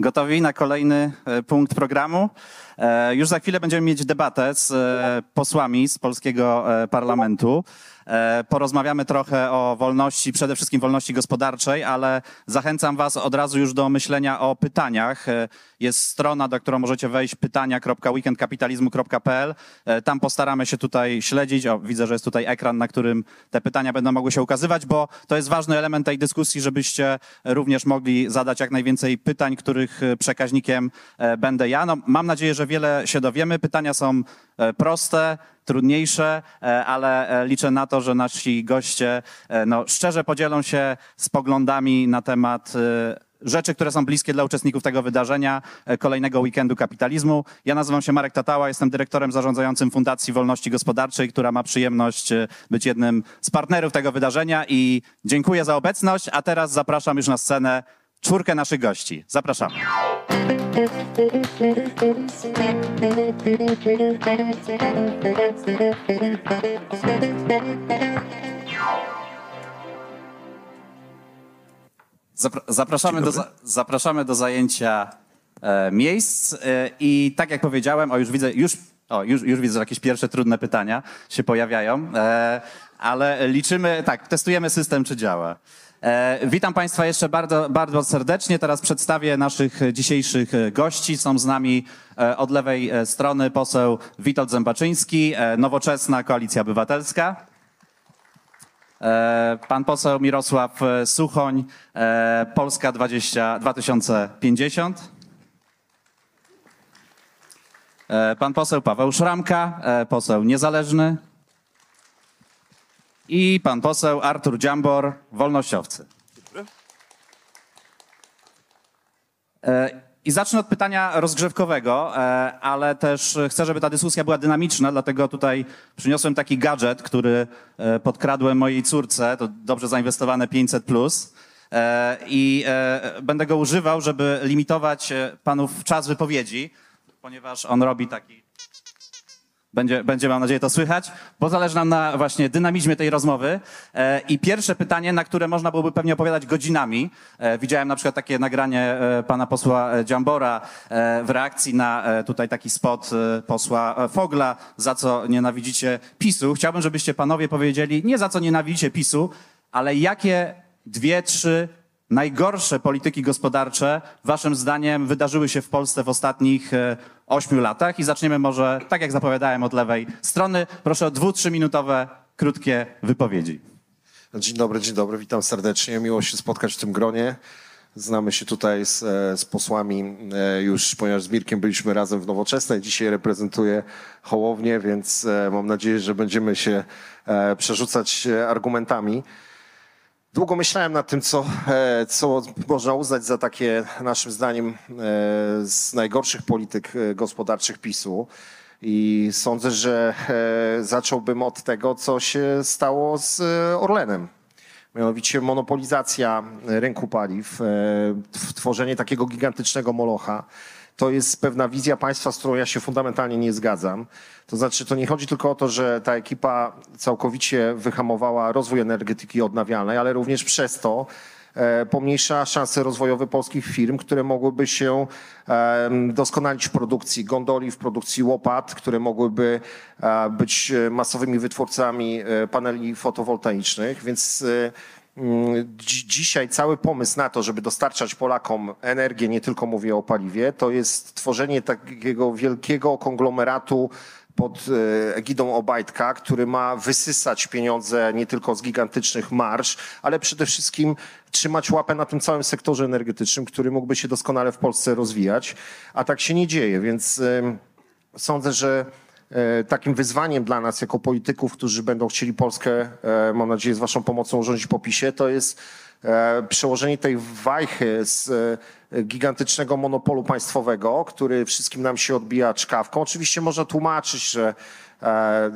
Gotowi na kolejny e, punkt programu? E, Już za chwilę będziemy mieć debatę z e, posłami z polskiego parlamentu. Porozmawiamy trochę o wolności, przede wszystkim wolności gospodarczej, ale zachęcam Was od razu już do myślenia o pytaniach. Jest strona, do którą możecie wejść pytania.weekendkapitalizmu.pl. Tam postaramy się tutaj śledzić. O, widzę, że jest tutaj ekran, na którym te pytania będą mogły się ukazywać, bo to jest ważny element tej dyskusji, żebyście również mogli zadać jak najwięcej pytań, których e, przekaźnikiem e, będę ja. No, mam nadzieję, że wiele się dowiemy. Pytania są e, proste, trudniejsze, ale liczę na to, że nasi goście no, szczerze podzielą się z poglądami na temat rzeczy, które są bliskie dla uczestników tego wydarzenia, kolejnego weekendu kapitalizmu. Ja nazywam się Marek Tatała, jestem dyrektorem zarządzającym Fundacji Wolności Gospodarczej, która ma przyjemność być jednym z partnerów tego wydarzenia i dziękuję za obecność, a teraz zapraszam już na scenę czwórkę naszych gości. Zapraszamy. Zapra- Zapraszamy do, za- zapraszamy do zajęcia e, miejsc e, i tak jak powiedziałem, o już widzę, już, o, już, już widzę, że jakieś pierwsze trudne pytania się pojawiają, e, ale liczymy, tak, testujemy system, czy działa. E, witam Państwa jeszcze bardzo, bardzo serdecznie. Teraz przedstawię naszych dzisiejszych gości. Są z nami e, od lewej e, strony poseł Witold Zębaczyński, Nowoczesna Koalicja Obywatelska. Pan poseł Mirosław Suchoń, Polska 20, 2050. E, Pan poseł Paweł Szramka, poseł niezależny. I pan poseł Artur Dziambor, wolnościowcy. E, I zacznę od pytania rozgrzewkowego, e, ale też chcę, żeby ta dyskusja była dynamiczna, dlatego tutaj przyniosłem taki gadżet, który e, podkradłem mojej córce, to dobrze zainwestowane 500 plus. I będę go używał, żeby limitować panów czas wypowiedzi, ponieważ on robi taki będzie, będzie, mam nadzieję, to słychać, bo zależy nam na właśnie dynamizmie tej rozmowy. E, I pierwsze pytanie, na które można byłoby pewnie opowiadać godzinami. E, widziałem na przykład takie nagranie e, pana posła e, Dziambora e, w reakcji na e, tutaj taki spot e, posła e, Fogla, za co nienawidzicie PiSu. Chciałbym, żebyście panowie powiedzieli, nie za co nienawidzicie PiSu, ale jakie dwie, trzy najgorsze polityki gospodarcze waszym zdaniem wydarzyły się w Polsce w ostatnich e, ośmiu latach? I zaczniemy może, tak jak zapowiadałem, od lewej strony. Proszę o dwu, trzyminutowe, krótkie wypowiedzi. Dzień dobry, dzień dobry, witam serdecznie. Miło się spotkać w tym gronie. Znamy się tutaj z, e, z posłami e, już, ponieważ z Mirkiem byliśmy razem w Nowoczesnej. Dzisiaj reprezentuję Hołownię, więc e, mam nadzieję, że będziemy się przerzucać argumentami. Długo myślałem nad tym, co, e, co można uznać za takie, naszym zdaniem, e, z najgorszych polityk e, gospodarczych PiSu. I sądzę, że zacząłbym od tego, co się stało z Orlenem. Mianowicie monopolizacja rynku paliw, tw- tworzenie takiego gigantycznego molocha. To jest pewna wizja państwa, z którą ja się fundamentalnie nie zgadzam. To znaczy, to nie chodzi tylko o to, że ta ekipa całkowicie wyhamowała rozwój energetyki odnawialnej, ale również przez to e, pomniejsza szanse rozwojowe polskich firm, które mogłyby się doskonalić w produkcji gondoli, w produkcji łopat, które mogłyby e, być e, masowymi wytwórcami paneli fotowoltaicznych. Więc dzisiaj cały pomysł na to, żeby dostarczać Polakom energię, nie tylko mówię o paliwie, to jest tworzenie takiego wielkiego konglomeratu pod e, egidą Obajtka, który ma wysysać pieniądze nie tylko z gigantycznych marsz, ale przede wszystkim trzymać łapę na tym całym sektorze energetycznym, który mógłby się doskonale w Polsce rozwijać, a tak się nie dzieje, więc sądzę, że takim wyzwaniem dla nas jako polityków, którzy będą chcieli Polskę, e, mam nadzieję, z waszą pomocą rządzić po PiSie, to jest e, przełożenie tej wajchy z e, gigantycznego monopolu państwowego, który wszystkim nam się odbija czkawką. Oczywiście można tłumaczyć, że e,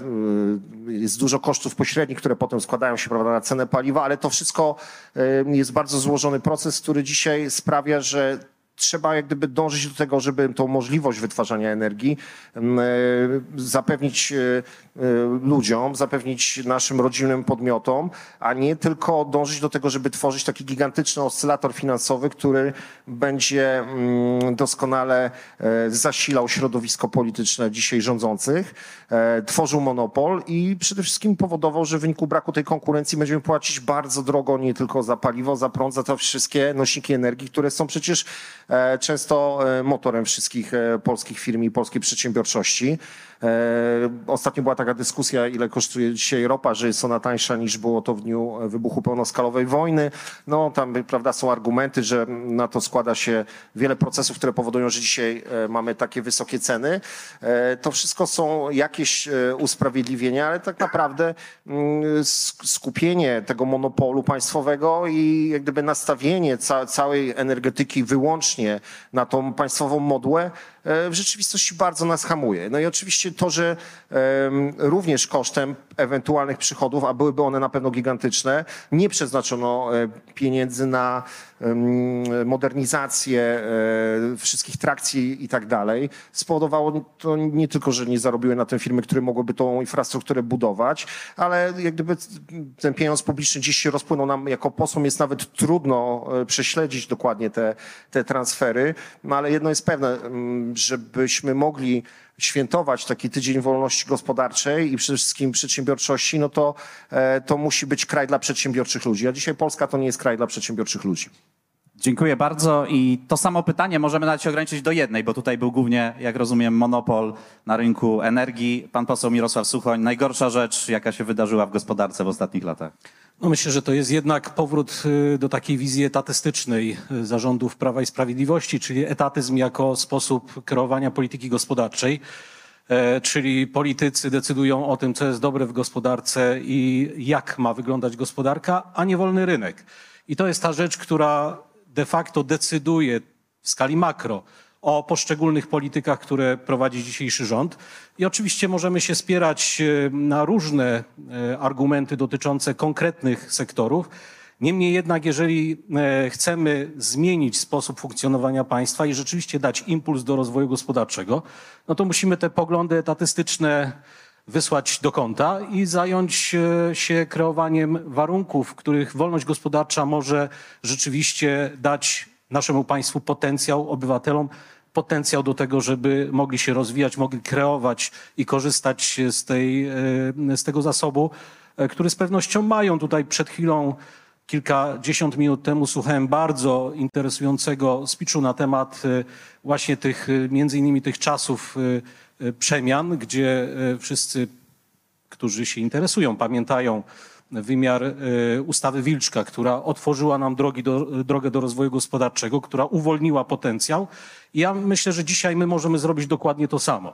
y, jest dużo kosztów pośrednich, które potem składają się prawda, na cenę paliwa, ale to wszystko e, jest bardzo złożony proces, który dzisiaj sprawia, że trzeba jak gdyby dążyć do tego, żeby tą możliwość wytwarzania energii m, e, zapewnić e, e, ludziom, zapewnić naszym rodzinnym podmiotom, a nie tylko dążyć do tego, żeby tworzyć taki gigantyczny oscylator finansowy, który będzie mm, doskonale zasilał środowisko polityczne dzisiaj rządzących, tworzył monopol i przede wszystkim powodował, że w wyniku braku tej konkurencji będziemy płacić bardzo drogo nie tylko za paliwo, za prąd, za te wszystkie nośniki energii, które są przecież często e, motorem wszystkich e, polskich firm i polskiej przedsiębiorczości. E, Ostatnio była taka dyskusja, ile kosztuje dzisiaj ropa, że jest ona tańsza niż było to w dniu wybuchu pełnoskalowej wojny. No tam prawda, są argumenty, że na to składa się wiele procesów, które powodują, że dzisiaj e, mamy takie wysokie ceny. E, To wszystko są jakieś usprawiedliwienia, ale tak naprawdę mm, sk- skupienie tego monopolu państwowego i jak gdyby nastawienie ca całej energetyki wyłącznie na tą państwową modłę w rzeczywistości bardzo nas hamuje. No i oczywiście to, że również kosztem ewentualnych przychodów, a byłyby one na pewno gigantyczne, nie przeznaczono e, pieniędzy na modernizację e, wszystkich trakcji i tak dalej, spowodowało to nie tylko, że nie zarobiły na tym firmy, które mogłyby tą infrastrukturę budować, ale jak gdyby ten pieniądz publiczny dziś się rozpłynął nam jako posłom, jest nawet trudno e, prześledzić dokładnie te, te transfery, no ale jedno jest pewne, żebyśmy mogli świętować taki tydzień wolności gospodarczej i przede wszystkim przedsiębiorczości, no to, e, to musi być kraj dla przedsiębiorczych ludzi. A dzisiaj Polska to nie jest kraj dla przedsiębiorczych ludzi. Dziękuję bardzo i to samo pytanie możemy nawet się ograniczyć do jednej, bo tutaj był głównie, jak rozumiem, monopol na rynku energii. Pan poseł Mirosław Suchoń, najgorsza rzecz, jaka się wydarzyła w gospodarce w ostatnich latach. No myślę, że to jest jednak powrót y, do takiej wizji etatystycznej y, zarządów Prawa i Sprawiedliwości, czyli etatyzm jako sposób kreowania polityki gospodarczej. E, Czyli politycy decydują o tym, co jest dobre w gospodarce i jak ma wyglądać gospodarka, a nie wolny rynek. I to jest ta rzecz, która de facto decyduje w skali makro o poszczególnych politykach, które prowadzi dzisiejszy rząd. I oczywiście możemy się spierać e, na różne e, argumenty dotyczące konkretnych sektorów. Niemniej jednak, jeżeli e, chcemy zmienić sposób funkcjonowania państwa i rzeczywiście dać impuls do rozwoju gospodarczego, no to musimy te poglądy etatystyczne wysłać do kąta i zająć się kreowaniem warunków, w których wolność gospodarcza może rzeczywiście dać naszemu państwu potencjał, obywatelom potencjał do tego, żeby mogli się rozwijać, mogli kreować i korzystać z, tej, e, z tego zasobu, e, który z pewnością mają. Tutaj przed chwilą kilkadziesiąt minut temu słuchałem bardzo interesującego speechu na temat e, właśnie tych, między innymi tych czasów przemian, gdzie wszyscy, którzy się interesują, pamiętają wymiar e, ustawy Wilczka, która otworzyła nam drogi do, drogę do rozwoju gospodarczego, która uwolniła potencjał. Ja myślę, że dzisiaj my możemy zrobić dokładnie to samo.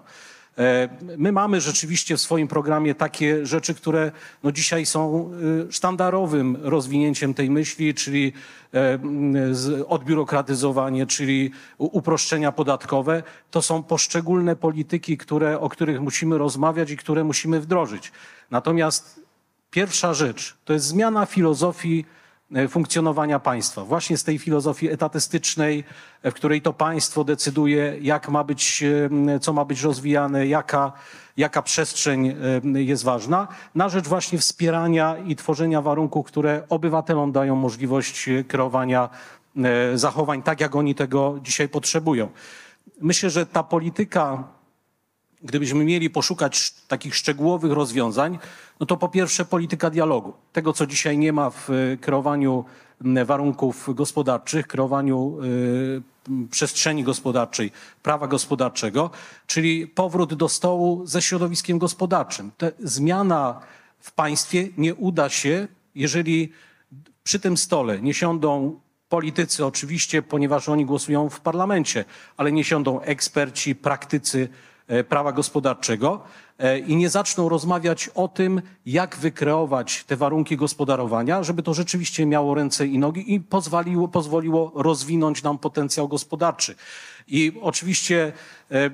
E, My mamy rzeczywiście w swoim programie takie rzeczy, które no dzisiaj są y, sztandarowym rozwinięciem tej myśli, czyli e, odbiurokratyzowanie, czyli uproszczenia podatkowe. To są poszczególne polityki, które, o których musimy rozmawiać i które musimy wdrożyć. Natomiast pierwsza rzecz to jest zmiana filozofii e, funkcjonowania państwa. Właśnie z tej filozofii etatystycznej, e, w której to państwo decyduje, jak ma być, e, co ma być rozwijane, jaka, jaka przestrzeń jest ważna, na rzecz właśnie wspierania i tworzenia warunków, które obywatelom dają możliwość kreowania zachowań tak, jak oni tego dzisiaj potrzebują. Myślę, że ta polityka gdybyśmy mieli poszukać sz- takich szczegółowych rozwiązań, no to po pierwsze polityka dialogu. Tego, co dzisiaj nie ma w e, kreowaniu warunków gospodarczych, kreowaniu m, przestrzeni gospodarczej, prawa gospodarczego, czyli powrót do stołu ze środowiskiem gospodarczym. Te, zmiana w państwie nie uda się, jeżeli przy tym stole nie siądą politycy, oczywiście, ponieważ oni głosują w parlamencie, ale nie siądą eksperci, praktycy prawa gospodarczego, e, i nie zaczną rozmawiać o tym, jak wykreować te warunki gospodarowania, żeby to rzeczywiście miało ręce i nogi i pozwoliło, pozwoliło rozwinąć nam potencjał gospodarczy. I oczywiście e, e,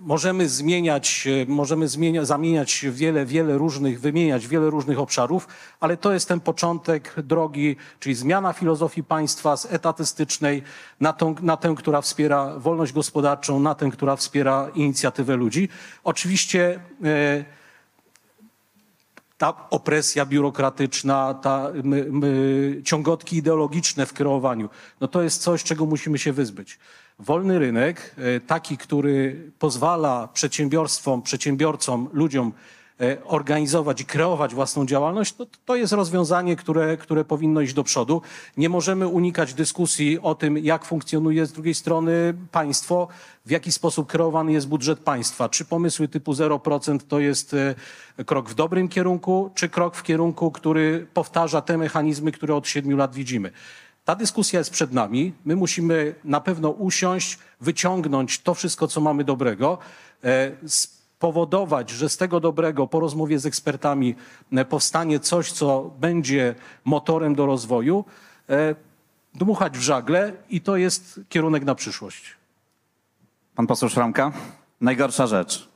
możemy zmieniać, e, możemy zmienia, zamieniać wiele, wiele różnych, wymieniać wiele różnych obszarów, ale to jest ten początek drogi, czyli zmiana filozofii państwa z etatystycznej na, tą, na tę, która wspiera wolność gospodarczą, na tę, która wspiera inicjatywę ludzi. Oczywiście e, ta opresja biurokratyczna, ta, my, my, ciągotki ideologiczne w kreowaniu, no to jest coś, czego musimy się wyzbyć. Wolny rynek, e, taki, który pozwala przedsiębiorstwom, przedsiębiorcom, ludziom organizować i kreować własną działalność, no to, to jest rozwiązanie, które, które powinno iść do przodu. Nie możemy unikać dyskusji o tym, jak funkcjonuje z drugiej strony państwo, w jaki sposób kreowany jest budżet państwa. Czy pomysły typu 0% to jest e, krok w dobrym kierunku, czy krok w kierunku, który powtarza te mechanizmy, które od siedmiu lat widzimy. Ta dyskusja jest przed nami. My musimy na pewno usiąść, wyciągnąć to wszystko, co mamy dobrego, e, spowodować, że z tego dobrego po rozmowie z ekspertami e, powstanie coś, co będzie motorem do rozwoju, e, dmuchać w żagle i to jest kierunek na przyszłość. Pan poseł Szramka? Najgorsza rzecz.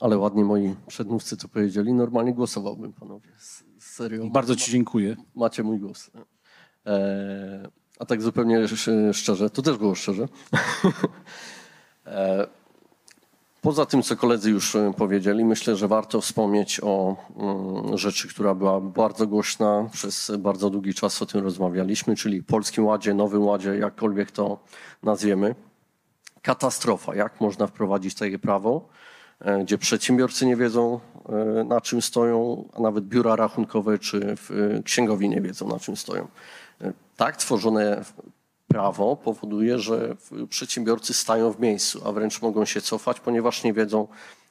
Ale ładnie moi przedmówcy to powiedzieli. Normalnie głosowałbym, panowie. Serio. Bardzo Ci dziękuję. Macie mój głos. E, a tak zupełnie sz- szczerze, to też było szczerze. e, poza tym, co koledzy już e, powiedzieli, myślę, że warto wspomnieć o mm, rzeczy, która była bardzo głośna. Przez bardzo długi czas o tym rozmawialiśmy, czyli Polskim Ładzie, Nowym Ładzie, jakkolwiek to nazwiemy katastrofa, jak można wprowadzić takie prawo, e, gdzie przedsiębiorcy nie wiedzą, e, na czym stoją, a nawet biura rachunkowe czy księgowi nie wiedzą, na czym stoją. Tak tworzone prawo powoduje, że przedsiębiorcy stają w miejscu, a wręcz mogą się cofać, ponieważ nie wiedzą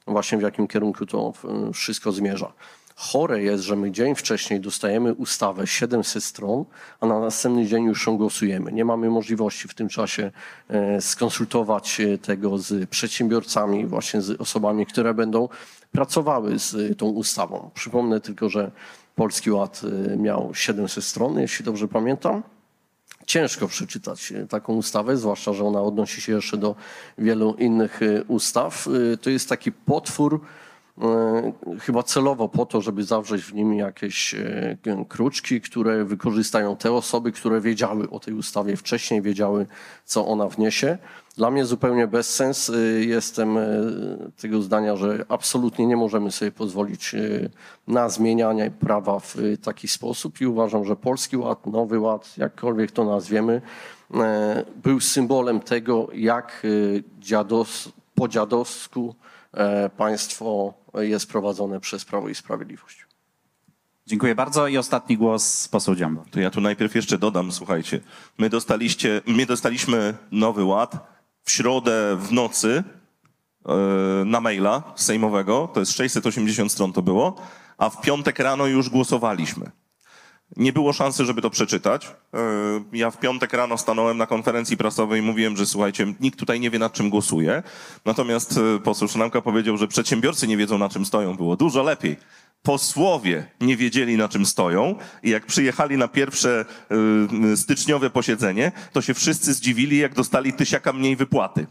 właśnie w jakim kierunku to wszystko zmierza. Chore jest, że my dzień wcześniej dostajemy ustawę 700 stron, a na następny dzień już ją głosujemy. Nie mamy możliwości w tym czasie e, skonsultować tego z przedsiębiorcami, właśnie z osobami, które będą pracowały z tą ustawą. Przypomnę tylko, że Polski Ład e, miał 700 stron, jeśli dobrze pamiętam ciężko przeczytać e, taką ustawę, zwłaszcza, że ona odnosi się jeszcze do wielu innych e, ustaw. E, To jest taki potwór, chyba celowo po to, żeby zawrzeć w nim jakieś kruczki, które wykorzystają te osoby, które wiedziały o tej ustawie wcześniej, wiedziały, co ona wniesie. Dla mnie zupełnie bez sens. E, Jestem e, tego zdania, że absolutnie nie możemy sobie pozwolić e, na zmienianie prawa w taki sposób i uważam, że Polski Ład, Nowy Ład, jakkolwiek to nazwiemy, był symbolem tego, jak dziados, po dziadowsku państwo jest prowadzone przez Prawo i Sprawiedliwość. Dziękuję bardzo i ostatni głos poseł Dziamba. To ja tu najpierw jeszcze dodam, słuchajcie. My, dostaliście, my dostaliśmy nowy ład w środę w nocy e, na maila sejmowego, to jest 680 stron to było, a w piątek rano już głosowaliśmy. Nie było szansy, żeby to przeczytać. E, Ja w piątek rano stanąłem na konferencji prasowej i mówiłem, że słuchajcie, nikt tutaj nie wie, nad czym głosuje. Natomiast e, poseł Szynamka powiedział, że przedsiębiorcy nie wiedzą, na czym stoją. Było dużo lepiej. Posłowie nie wiedzieli, na czym stoją i jak przyjechali na pierwsze y, styczniowe posiedzenie, to się wszyscy zdziwili, jak dostali tysiaka mniej wypłaty.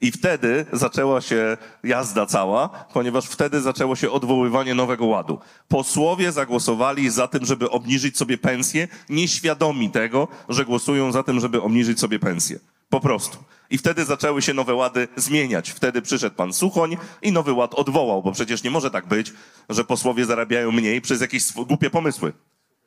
I wtedy zaczęła się jazda cała, ponieważ wtedy zaczęło się odwoływanie nowego ładu. Posłowie zagłosowali za tym, żeby obniżyć sobie pensję, nieświadomi tego, że głosują za tym, żeby obniżyć sobie pensję. Po prostu. I wtedy zaczęły się nowe łady zmieniać. Wtedy przyszedł pan Suchoń i nowy ład odwołał, bo przecież nie może tak być, że posłowie zarabiają mniej przez jakieś głupie pomysły.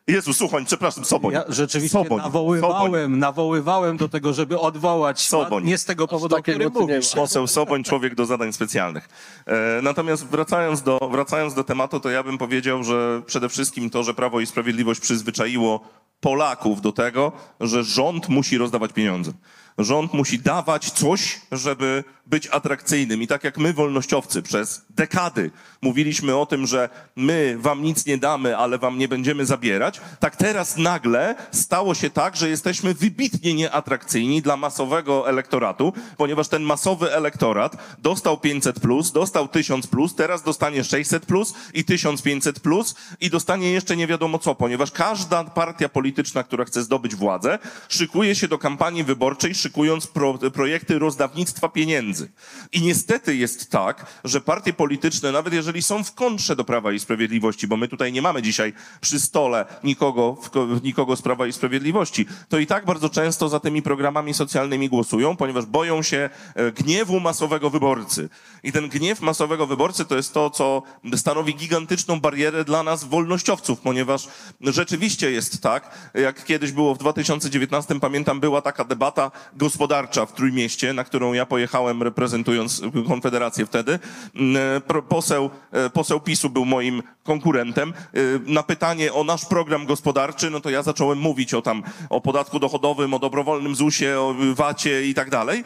Jezu, Suchoń, przepraszam, Soboń. Ja rzeczywiście Soboń. Soboń. nawoływałem, nawoływałem do tego, żeby odwołać Soboń. nie z tego powodu, o którym mówisz. Poseł Soboń, człowiek do zadań specjalnych. E, natomiast wracając do, wracając do tematu, to ja bym powiedział, że przede wszystkim to, że Prawo i Sprawiedliwość przyzwyczaiło Polaków do tego, że rząd musi rozdawać pieniądze. Rząd musi dawać coś, żeby być atrakcyjnym. I tak jak my, wolnościowcy, przez dekady mówiliśmy o tym, że my wam nic nie damy, ale wam nie będziemy zabierać, tak teraz nagle stało się tak, że jesteśmy wybitnie nieatrakcyjni dla masowego elektoratu, ponieważ ten masowy elektorat dostał 500, plus, dostał 1000, plus, teraz dostanie 600 plus i 1500 plus i dostanie jeszcze nie wiadomo co, ponieważ każda partia polityczna, która chce zdobyć władzę, szykuje się do kampanii wyborczej, szykując pro, projekty rozdawnictwa pieniędzy. I niestety jest tak, że partie polityczne, nawet jeżeli są w kontrze do Prawa i Sprawiedliwości, bo my tutaj nie mamy dzisiaj przy stole nikogo, nikogo z Prawa i Sprawiedliwości, to i tak bardzo często za tymi programami socjalnymi głosują, ponieważ boją się e, gniewu masowego wyborcy. I ten gniew masowego wyborcy to jest to, co stanowi gigantyczną barierę dla nas, wolnościowców, ponieważ rzeczywiście jest tak, jak kiedyś było w 2019, pamiętam, była taka debata gospodarcza w Trójmieście, na którą ja pojechałem reprezentując Konfederację wtedy. Mm, pro- Poseł, e, poseł PiSu był moim konkurentem. E, Na pytanie o nasz program gospodarczy, no to ja zacząłem mówić o tam, o podatku dochodowym, o dobrowolnym ZUS-ie, o VAT-ie i tak dalej.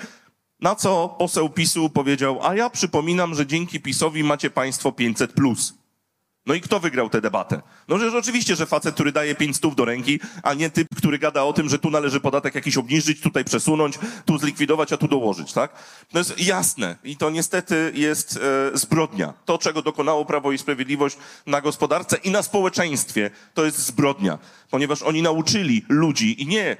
Na co poseł PiSu powiedział, a ja przypominam, że dzięki PiSowi macie państwo 500+. Plus. No i kto wygrał tę debatę? No że oczywiście, że facet, który daje 5 stów do ręki, a nie typ, który gada o tym, że tu należy podatek jakiś obniżyć, tutaj przesunąć, tu zlikwidować, a tu dołożyć, tak? To jest jasne i to niestety jest e, zbrodnia. To, czego dokonało Prawo i Sprawiedliwość na gospodarce i na społeczeństwie, to jest zbrodnia. Ponieważ oni nauczyli ludzi, i nie e,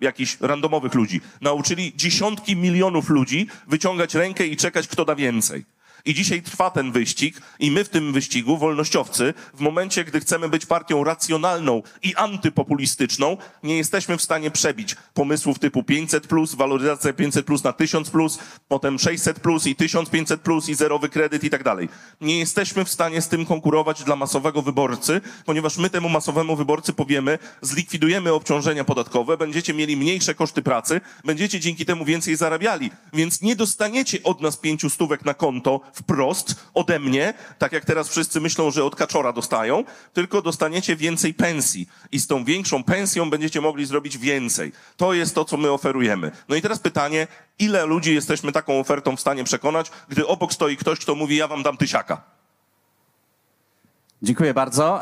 jakichś randomowych ludzi, nauczyli dziesiątki milionów ludzi wyciągać rękę i czekać, kto da więcej. I dzisiaj trwa ten wyścig i my w tym wyścigu, wolnościowcy, w momencie, gdy chcemy być partią racjonalną i antypopulistyczną, nie jesteśmy w stanie przebić pomysłów typu 500 plus, waloryzacja 500 plus na 1000 plus, potem 600 plus i 1500 plus i zerowy kredyt i tak dalej. Nie jesteśmy w stanie z tym konkurować dla masowego wyborcy, ponieważ my temu masowemu wyborcy powiemy, zlikwidujemy obciążenia podatkowe, będziecie mieli mniejsze koszty pracy, będziecie dzięki temu więcej zarabiali, więc nie dostaniecie od nas pięciu stówek na konto wprost ode mnie, tak jak teraz wszyscy myślą, że od kaczora dostają, tylko dostaniecie więcej pensji i z tą większą pensją będziecie mogli zrobić więcej. To jest to, co my oferujemy. No i teraz pytanie, ile ludzi jesteśmy taką ofertą w stanie przekonać, gdy obok stoi ktoś, kto mówi, ja wam dam tysiaka. Dziękuję bardzo.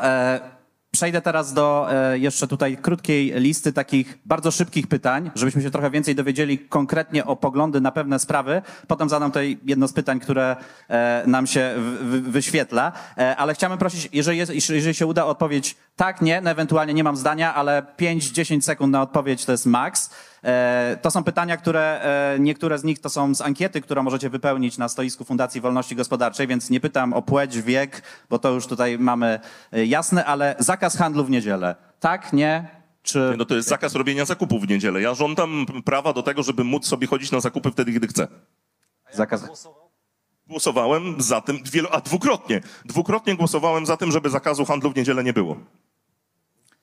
Przejdę teraz do e, jeszcze tutaj krótkiej listy takich bardzo szybkich pytań, żebyśmy się trochę więcej dowiedzieli konkretnie o poglądy na pewne sprawy. Potem zadam tutaj jedno z pytań, które e, nam się wyświetla. E, Ale chciałbym prosić, jeżeli, jest, jeżeli się uda odpowiedź tak, nie, no ewentualnie nie mam zdania, ale 5-10 sekund na odpowiedź to jest maks. E, To są pytania, które e, niektóre z nich to są z ankiety, którą możecie wypełnić na stoisku Fundacji Wolności Gospodarczej, więc nie pytam o płeć, wiek, bo to już tutaj mamy e, jasne, ale zakaz handlu w niedzielę. Tak, nie? Czy No to jest zakaz robienia zakupów w niedzielę. Ja żądam prawa do tego, żeby móc sobie chodzić na zakupy wtedy, gdy chcę. zakaz? Głosowałem za tym, a dwukrotnie. Dwukrotnie głosowałem za tym, żeby zakazu handlu w niedzielę nie było.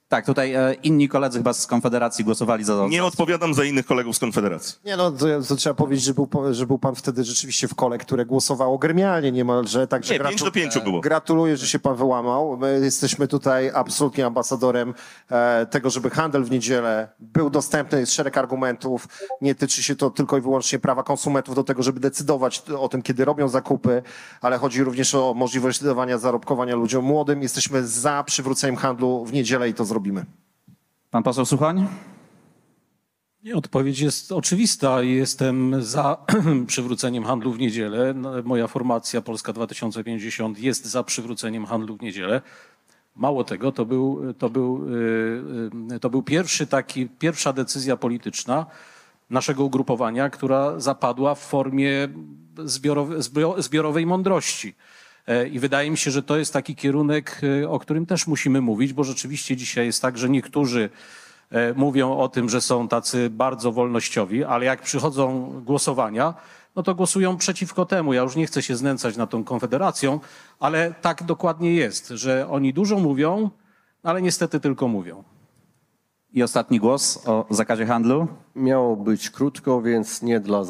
Tak, tutaj e, inni koledzy chyba z Konfederacji głosowali za to. Nie odpowiadam za innych kolegów z Konfederacji. Nie no, to, to trzeba powiedzieć, że był, po- że był pan wtedy rzeczywiście w kole, które głosowało gremialnie niemalże. Także Nie, pięć do pięciu było. Gratuluję, że się pan wyłamał. My jesteśmy tutaj absolutnie ambasadorem e, tego, żeby handel w niedzielę był dostępny. Jest szereg argumentów. Nie tyczy się to tylko i wyłącznie prawa konsumentów do tego, żeby decydować o tym, kiedy robią zakupy, ale chodzi również o możliwość dawania zarobkowania ludziom młodym. Jesteśmy za przywróceniem handlu w niedzielę i to zrobimy. Pan poseł? Nie, Odpowiedź jest oczywista. Jestem za przywróceniem handlu w niedzielę. No, Moja formacja Polska 2050 jest za przywróceniem handlu w niedzielę. Mało tego, to był, to był, yy, yy, to był pierwszy taki, pierwsza decyzja polityczna naszego ugrupowania, która zapadła w formie zbiorowe, zbio- zbiorowej mądrości. E, I wydaje mi się, że to jest taki kierunek, e, o którym też musimy mówić, bo rzeczywiście dzisiaj jest tak, że niektórzy e, mówią o tym, że są tacy bardzo wolnościowi, ale jak przychodzą głosowania, no to głosują przeciwko temu. Ja już nie chcę się znęcać nad tą konfederacją, ale tak dokładnie jest, że oni dużo mówią, ale niestety tylko mówią. I ostatni głos o zakazie handlu. Miało być krótko, więc nie dla,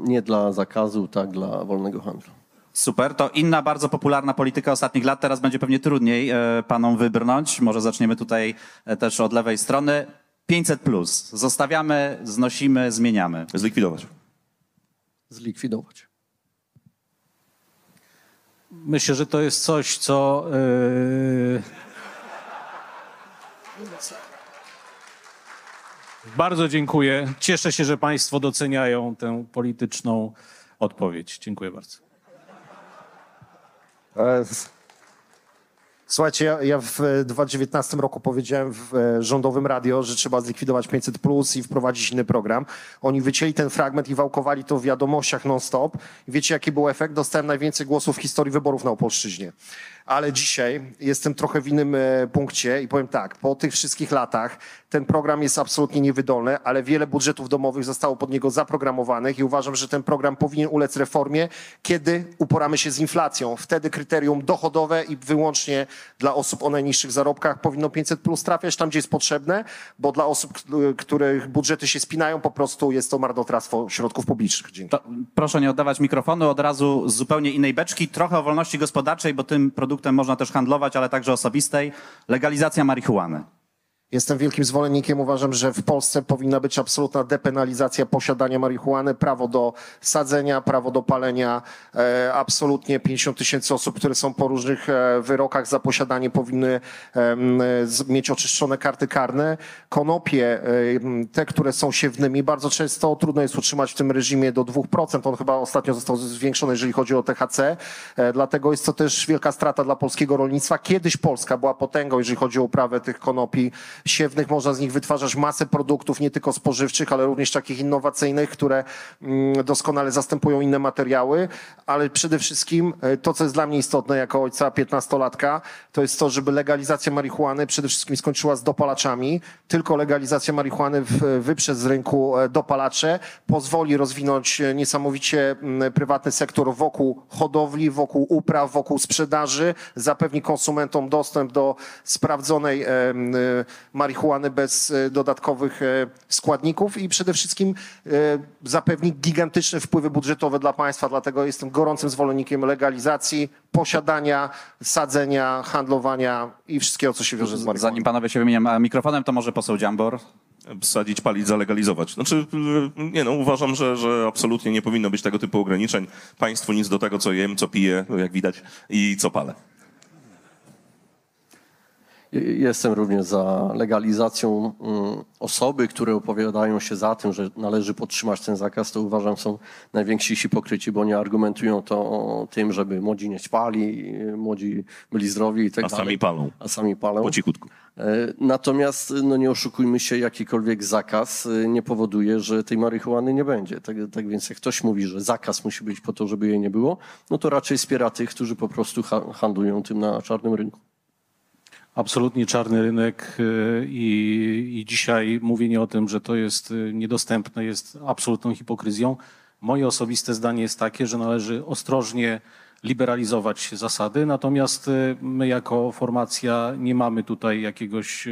nie dla zakazu, tak dla wolnego handlu. Super, to inna bardzo popularna polityka ostatnich lat. Teraz będzie pewnie trudniej e, panom wybrnąć. Może zaczniemy tutaj e, też od lewej strony. 500 plus. Zostawiamy, znosimy, zmieniamy. Zlikwidować. Zlikwidować. Myślę, że to jest coś, co. Yy... Bardzo dziękuję. Cieszę się, że Państwo doceniają tę polityczną odpowiedź. Dziękuję bardzo. E, Słuchajcie, ja, ja w e, 2019 roku powiedziałem w e, rządowym radio, że trzeba zlikwidować 500 plus i wprowadzić inny program. Oni wycięli ten fragment i wałkowali to w wiadomościach non-stop. Wiecie, jaki był efekt? Dostałem najwięcej głosów w historii wyborów na Opolszczyźnie. Ale dzisiaj jestem trochę w innym e, punkcie i powiem tak, po tych wszystkich latach ten program jest absolutnie niewydolny, ale wiele budżetów domowych zostało pod niego zaprogramowanych i uważam, że ten program powinien ulec reformie, kiedy uporamy się z inflacją. Wtedy kryterium dochodowe i wyłącznie dla osób o najniższych zarobkach powinno 500 plus trafiać tam, gdzie jest potrzebne, bo dla osób, których budżety się spinają, po prostu jest to marnotrawstwo środków publicznych. Dzięki. To proszę nie oddawać mikrofonu od razu z zupełnie innej beczki. Trochę o wolności gospodarczej, bo tym produktem można też handlować, ale także osobistej. Legalizacja marihuany. Jestem wielkim zwolennikiem. Uważam, że w Polsce powinna być absolutna depenalizacja posiadania marihuany, prawo do sadzenia, prawo do palenia. E, absolutnie 50 tysięcy osób, które są po różnych e, wyrokach za posiadanie powinny mieć oczyszczone karty karne. Konopie, e, te, które są siewnymi, bardzo często trudno jest utrzymać w tym reżimie do 2%. On chyba ostatnio został zwiększony, jeżeli chodzi o THC. Dlatego jest to też wielka strata dla polskiego rolnictwa. Kiedyś Polska była potęgą, jeżeli chodzi o uprawę tych konopi siewnych. Można z nich wytwarzać masę produktów, nie tylko spożywczych, ale również takich innowacyjnych, które mm, doskonale zastępują inne materiały. Ale przede wszystkim e, to, co jest dla mnie istotne jako ojca 15-latka, to jest to, żeby legalizacja marihuany przede wszystkim skończyła z dopalaczami. Tylko legalizacja marihuany wyprze z rynku e, dopalacze, pozwoli rozwinąć e, niesamowicie mm, prywatny sektor wokół hodowli, wokół upraw, wokół sprzedaży, zapewni konsumentom dostęp do sprawdzonej marihuany bez e, dodatkowych e, składników i przede wszystkim e, zapewni gigantyczne wpływy budżetowe dla państwa. Dlatego jestem gorącym zwolennikiem legalizacji, posiadania, sadzenia, handlowania i wszystkiego, co się wiąże z marihuaną. Zanim panowie się wymienią mikrofonem, to może poseł Dziambor. Sadzić, palić, zalegalizować. Znaczy, nie no, uważam, że, że absolutnie nie powinno być tego typu ograniczeń. Państwu nic do tego, co jem, co piję, jak widać, i co palę. Jestem również za legalizacją mm, osoby, które opowiadają się za tym, że należy podtrzymać ten zakaz, to uważam są najwięksi hipokryci, bo nie argumentują to tym, żeby młodzi nie ćpali, młodzi byli zdrowi i tak A dalej. sami palą. A sami palą. Po cichutku. E, Natomiast no nie oszukujmy się, jakikolwiek zakaz e, nie powoduje, że tej marihuany nie będzie. Tak, tak więc jak ktoś mówi, że zakaz musi być po to, żeby jej nie było, no to raczej wspiera tych, którzy po prostu ha- handlują tym na czarnym rynku. Absolutnie czarny rynek y, i, i dzisiaj mówienie o tym, że to jest y, niedostępne, jest absolutną hipokryzją. Moje osobiste zdanie jest takie, że należy ostrożnie liberalizować zasady, natomiast y, my jako formacja nie mamy tutaj jakiegoś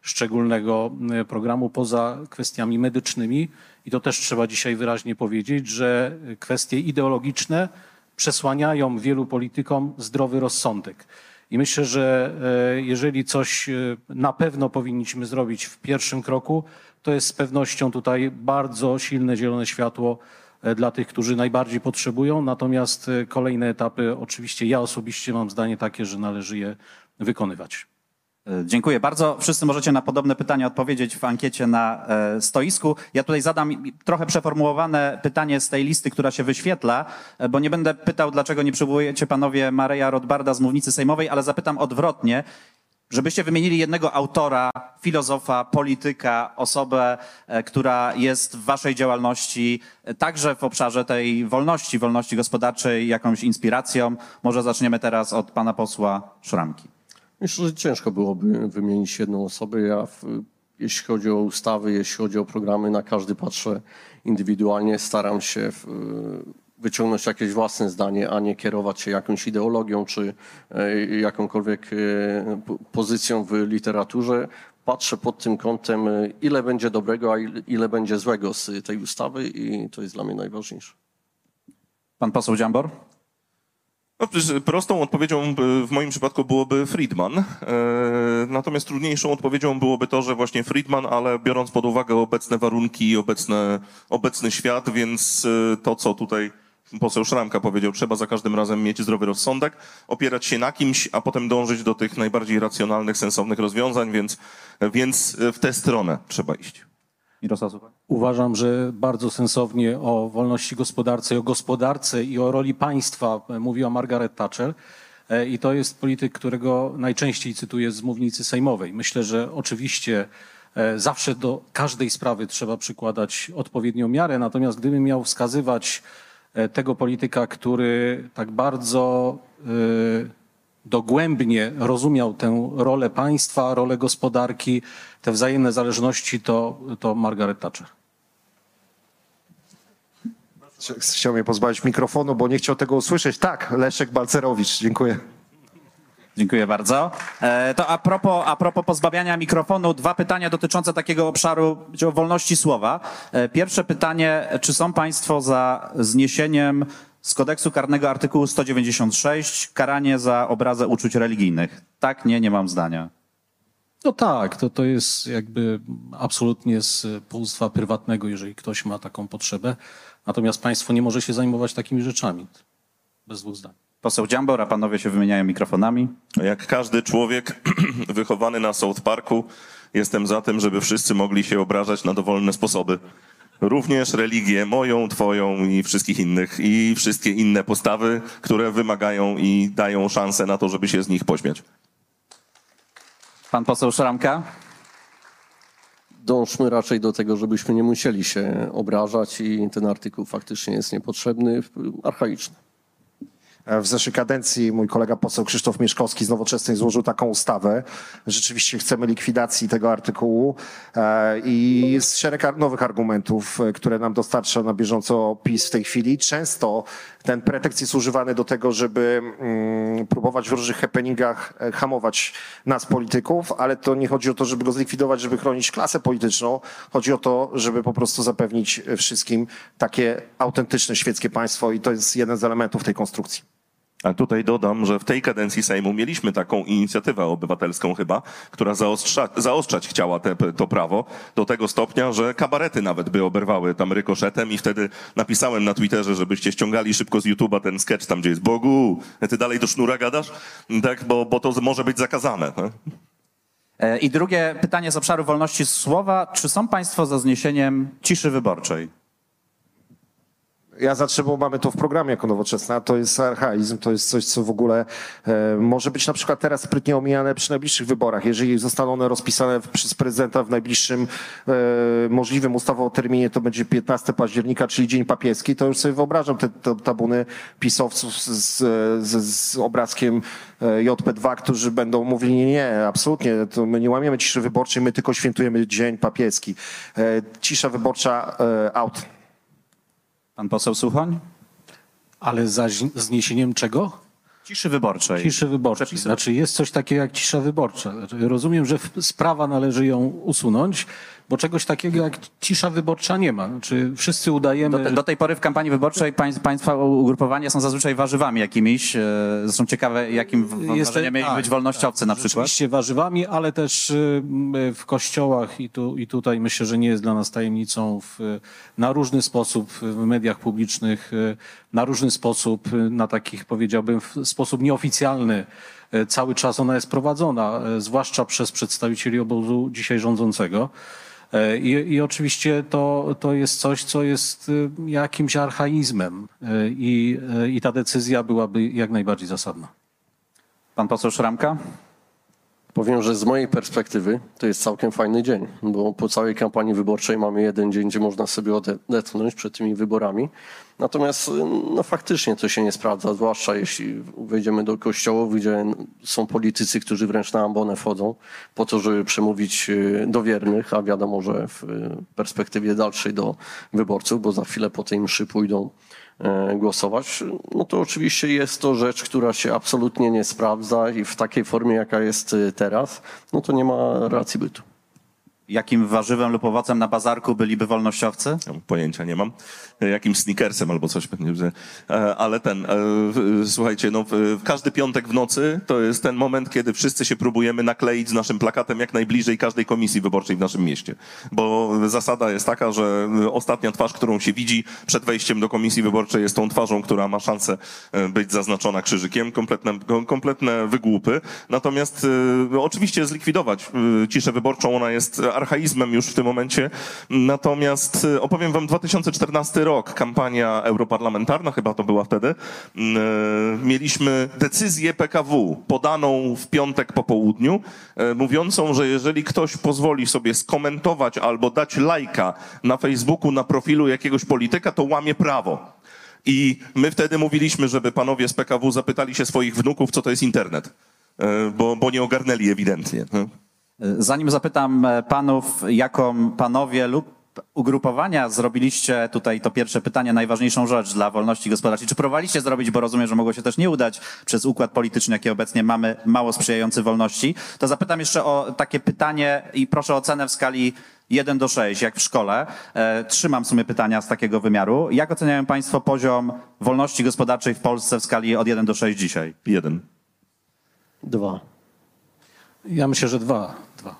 szczególnego programu poza kwestiami medycznymi i to też trzeba dzisiaj wyraźnie powiedzieć, że kwestie ideologiczne przesłaniają wielu politykom zdrowy rozsądek. I myślę, że e, jeżeli coś e, na pewno powinniśmy zrobić w pierwszym kroku, to jest z pewnością tutaj bardzo silne zielone światło e, dla tych, którzy najbardziej potrzebują. Natomiast kolejne etapy, oczywiście ja osobiście mam zdanie takie, że należy je wykonywać. E, Dziękuję bardzo. Wszyscy możecie na podobne pytania odpowiedzieć w ankiecie na e, stoisku. Ja tutaj zadam trochę przeformułowane pytanie z tej listy, która się wyświetla, e, bo nie będę pytał, dlaczego nie przywołujecie panowie Mareja Rodbarda z mównicy sejmowej, ale zapytam odwrotnie, żebyście wymienili jednego autora, filozofa, polityka, osobę, która jest w waszej działalności także w obszarze tej wolności, wolności gospodarczej, jakąś inspiracją. Może zaczniemy teraz od pana posła Szramki. Myślę, że ciężko byłoby wymienić jedną osobę. Ja, w, jeśli chodzi o ustawy, jeśli chodzi o programy, na każdy patrzę indywidualnie. Staram się w, wyciągnąć jakieś własne zdanie, a nie kierować się jakąś ideologią czy e, jakąkolwiek e, pozycją w literaturze. Patrzę pod tym kątem, e, ile będzie dobrego, a ile, ile będzie złego z tej ustawy i to jest dla mnie najważniejsze. Pan poseł Dziambor? No, prostą odpowiedzią by- w moim przypadku byłoby Friedman. E, natomiast trudniejszą odpowiedzią byłoby to, że właśnie Friedman, ale biorąc pod uwagę obecne warunki i obecne, obecny świat, więc e, to, co tutaj poseł Szramka powiedział, trzeba za każdym razem mieć zdrowy rozsądek, opierać się na kimś, a potem dążyć do tych najbardziej racjonalnych, sensownych rozwiązań, więc, więc w tę stronę trzeba iść. Mirosław? Uważam, że bardzo sensownie o wolności gospodarczej, o gospodarce i o roli państwa mówiła Margaret Thatcher. E, I to jest polityk, którego najczęściej cytuję z mównicy sejmowej. Myślę, że oczywiście e, zawsze do każdej sprawy trzeba przykładać odpowiednią miarę, natomiast gdybym miał wskazywać e, tego polityka, który tak bardzo dogłębnie rozumiał tę rolę państwa, rolę gospodarki, te wzajemne zależności, to, to Margaret Thatcher. Chciał mnie pozbawić mikrofonu, bo nie chciał tego usłyszeć. Tak, Leszek Balcerowicz, dziękuję. Dziękuję bardzo. E, to a propos, a propos pozbawiania mikrofonu, dwa pytania dotyczące takiego obszaru wolności słowa. E, pierwsze pytanie, czy są Państwo za zniesieniem z kodeksu karnego artykułu 196 karanie za obrazę uczuć religijnych? Tak, nie, nie mam zdania. No tak, to, to jest jakby absolutnie z półstwa prywatnego, jeżeli ktoś ma taką potrzebę. Natomiast państwo nie może się zajmować takimi rzeczami. Bez dwóch zdań. Poseł Dziambor, a panowie się wymieniają mikrofonami. Jak każdy człowiek wychowany na South Parku, jestem za tym, żeby wszyscy mogli się obrażać na dowolne sposoby. Również religię, moją, twoją i wszystkich innych. I wszystkie inne postawy, które wymagają i dają szansę na to, żeby się z nich pośmiać. Pan poseł Szramka? Dążmy raczej do tego, żebyśmy nie musieli się obrażać i ten artykuł faktycznie jest niepotrzebny, archaiczny. W zeszłej kadencji mój kolega poseł Krzysztof Mieszkowski z Nowoczesnej złożył taką ustawę. Rzeczywiście chcemy likwidacji tego artykułu e, i jest szereg nowych argumentów, e, które nam dostarcza na bieżąco PiS w tej chwili. Często ten pretekst jest używany do tego, żeby mm, próbować w różnych happeningach e, hamować nas polityków, ale to nie chodzi o to, żeby go zlikwidować, żeby chronić klasę polityczną. Chodzi o to, żeby po prostu zapewnić e, wszystkim takie autentyczne świeckie państwo i to jest jeden z elementów tej konstrukcji. A tutaj dodam, że w tej kadencji Sejmu mieliśmy taką inicjatywę obywatelską chyba, która zaostrza, zaostrzać chciała te, to prawo do tego stopnia, że kabarety nawet by oberwały tam rykoszetem i wtedy napisałem na Twitterze, żebyście ściągali szybko z YouTube'a ten sketch tam, gdzie jest Bogu, ty dalej do sznura gadasz? Tak, bo, bo to może być zakazane. tak? E, I drugie pytanie z obszaru wolności słowa. Czy są Państwo za zniesieniem ciszy wyborczej? Ja zawsze, bo mamy to w programie jako nowoczesna, to jest archaizm, to jest coś, co w ogóle e, może być na przykład teraz sprytnie omijane przy najbliższych wyborach. Jeżeli zostaną one rozpisane przez prezydenta w najbliższym e, możliwym ustawowo terminie, to będzie 15 października, czyli Dzień Papieski, to już sobie wyobrażam te, te tabuny pisowców z, z, z, z obrazkiem e, JP2, którzy będą mówili, nie, nie, absolutnie, to my nie łamiemy ciszy wyborczej, my tylko świętujemy Dzień Papieski. E, cisza wyborcza e, out. Pan poseł Suchoń? Ale za zi- zniesieniem czego? Ciszy wyborczej. Ciszy wyborczej. Przepisy. Znaczy jest coś takiego jak cisza wyborcza. Znaczy, rozumiem, że w- z prawa należy ją usunąć, bo czegoś takiego jak cisza wyborcza nie ma. Znaczy wszyscy udajemy... Do, te, do tej pory w kampanii wyborczej pań, państwa ugrupowania są zazwyczaj warzywami jakimiś. e, Zresztą ciekawe, jakim w- Jest- wrażeniem mieli tak, być wolnościowcy na przykład. Rzeczywiście warzywami, ale też y, m, w kościołach i, tu, i tutaj myślę, że nie jest dla nas tajemnicą w, na różny sposób w mediach publicznych, y, na różny sposób, y, na takich powiedziałbym w sposób nieoficjalny y, cały czas ona jest prowadzona, y, zwłaszcza przez przedstawicieli obozu dzisiaj rządzącego. I, I oczywiście to, to jest coś, co jest y, jakimś archaizmem y, i, y, i ta decyzja byłaby jak najbardziej zasadna. Pan poseł Szramka? Powiem, że z mojej perspektywy to jest całkiem fajny dzień, bo po całej kampanii wyborczej mamy jeden dzień, gdzie można sobie odetchnąć przed tymi wyborami. Natomiast no, faktycznie to się nie sprawdza, zwłaszcza jeśli wejdziemy do kościołów, gdzie są politycy, którzy wręcz na ambonę wchodzą po to, żeby przemówić y, do wiernych, a wiadomo, że w y, perspektywie dalszej do wyborców, bo za chwilę po tej mszy pójdą głosować, no to oczywiście jest to rzecz, która się absolutnie nie sprawdza i w takiej formie, jaka jest e, teraz, no to nie ma racji bytu. Jakim warzywem lub owocem na bazarku byliby wolnościowcy? Pojęcia nie mam. Jakimś sneakersem albo coś pewnie. e, Ale ten, e, słuchajcie, no, każdy piątek w nocy to jest ten moment, kiedy wszyscy się próbujemy nakleić z naszym plakatem jak najbliżej każdej komisji wyborczej w naszym mieście. Bo zasada jest taka, że ostatnia twarz, którą się widzi przed wejściem do komisji wyborczej jest tą twarzą, która ma szansę e, być zaznaczona krzyżykiem. Kompletne, kom- kompletne wygłupy. Natomiast oczywiście zlikwidować ciszę wyborczą, ona jest archaizmem już w tym momencie. Natomiast e, opowiem wam 2014 rok, kampania europarlamentarna, chyba to była wtedy. Mm, e, Mieliśmy decyzję PKW podaną w piątek po południu, e, mówiącą, że jeżeli ktoś pozwoli sobie skomentować albo dać lajka na Facebooku na profilu jakiegoś polityka, to łamie prawo. I my wtedy mówiliśmy, żeby panowie z PKW zapytali się swoich wnuków, co to jest internet, bo, bo nie ogarnęli ewidentnie. No. Zanim zapytam e, panów, jaką panowie lub ugrupowania zrobiliście tutaj to pierwsze pytanie, najważniejszą rzecz dla wolności gospodarczej. Czy próbowaliście zrobić, bo rozumiem, że mogło się też nie udać przez układ polityczny, jaki obecnie mamy, mało sprzyjający wolności, to zapytam jeszcze o takie pytanie i proszę o ocenę w skali 1 do 6, jak w szkole. E, trzymam w sumie pytania z takiego wymiaru. Jak oceniają państwo poziom wolności gospodarczej w Polsce w skali od 1 do 6 dzisiaj? Jeden. Dwa. Ja myślę, że dwa. dwa.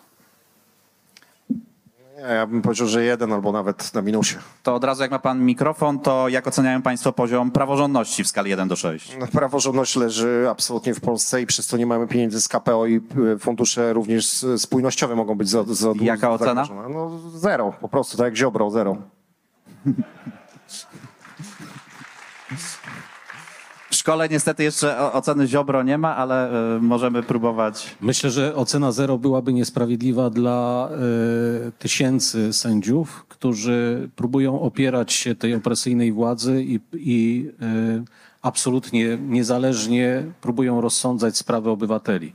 Nie, ja bym powiedział, że jeden albo nawet na minusie. To od razu jak ma pan mikrofon, to jak oceniają państwo poziom praworządności w skali 1 do 6? No, Praworządność leży absolutnie w Polsce i przez to nie mamy pieniędzy z KPO i y, fundusze również spójnościowe mogą być za, za Jaka ocena? No zero, po prostu, tak jak Ziobro, zero. szkole niestety jeszcze oceny Ziobro nie ma, ale y, możemy próbować. Myślę, że ocena zero byłaby niesprawiedliwa dla e, tysięcy sędziów, którzy próbują opierać się tej opresyjnej władzy i, i e, absolutnie niezależnie próbują rozsądzać sprawy obywateli.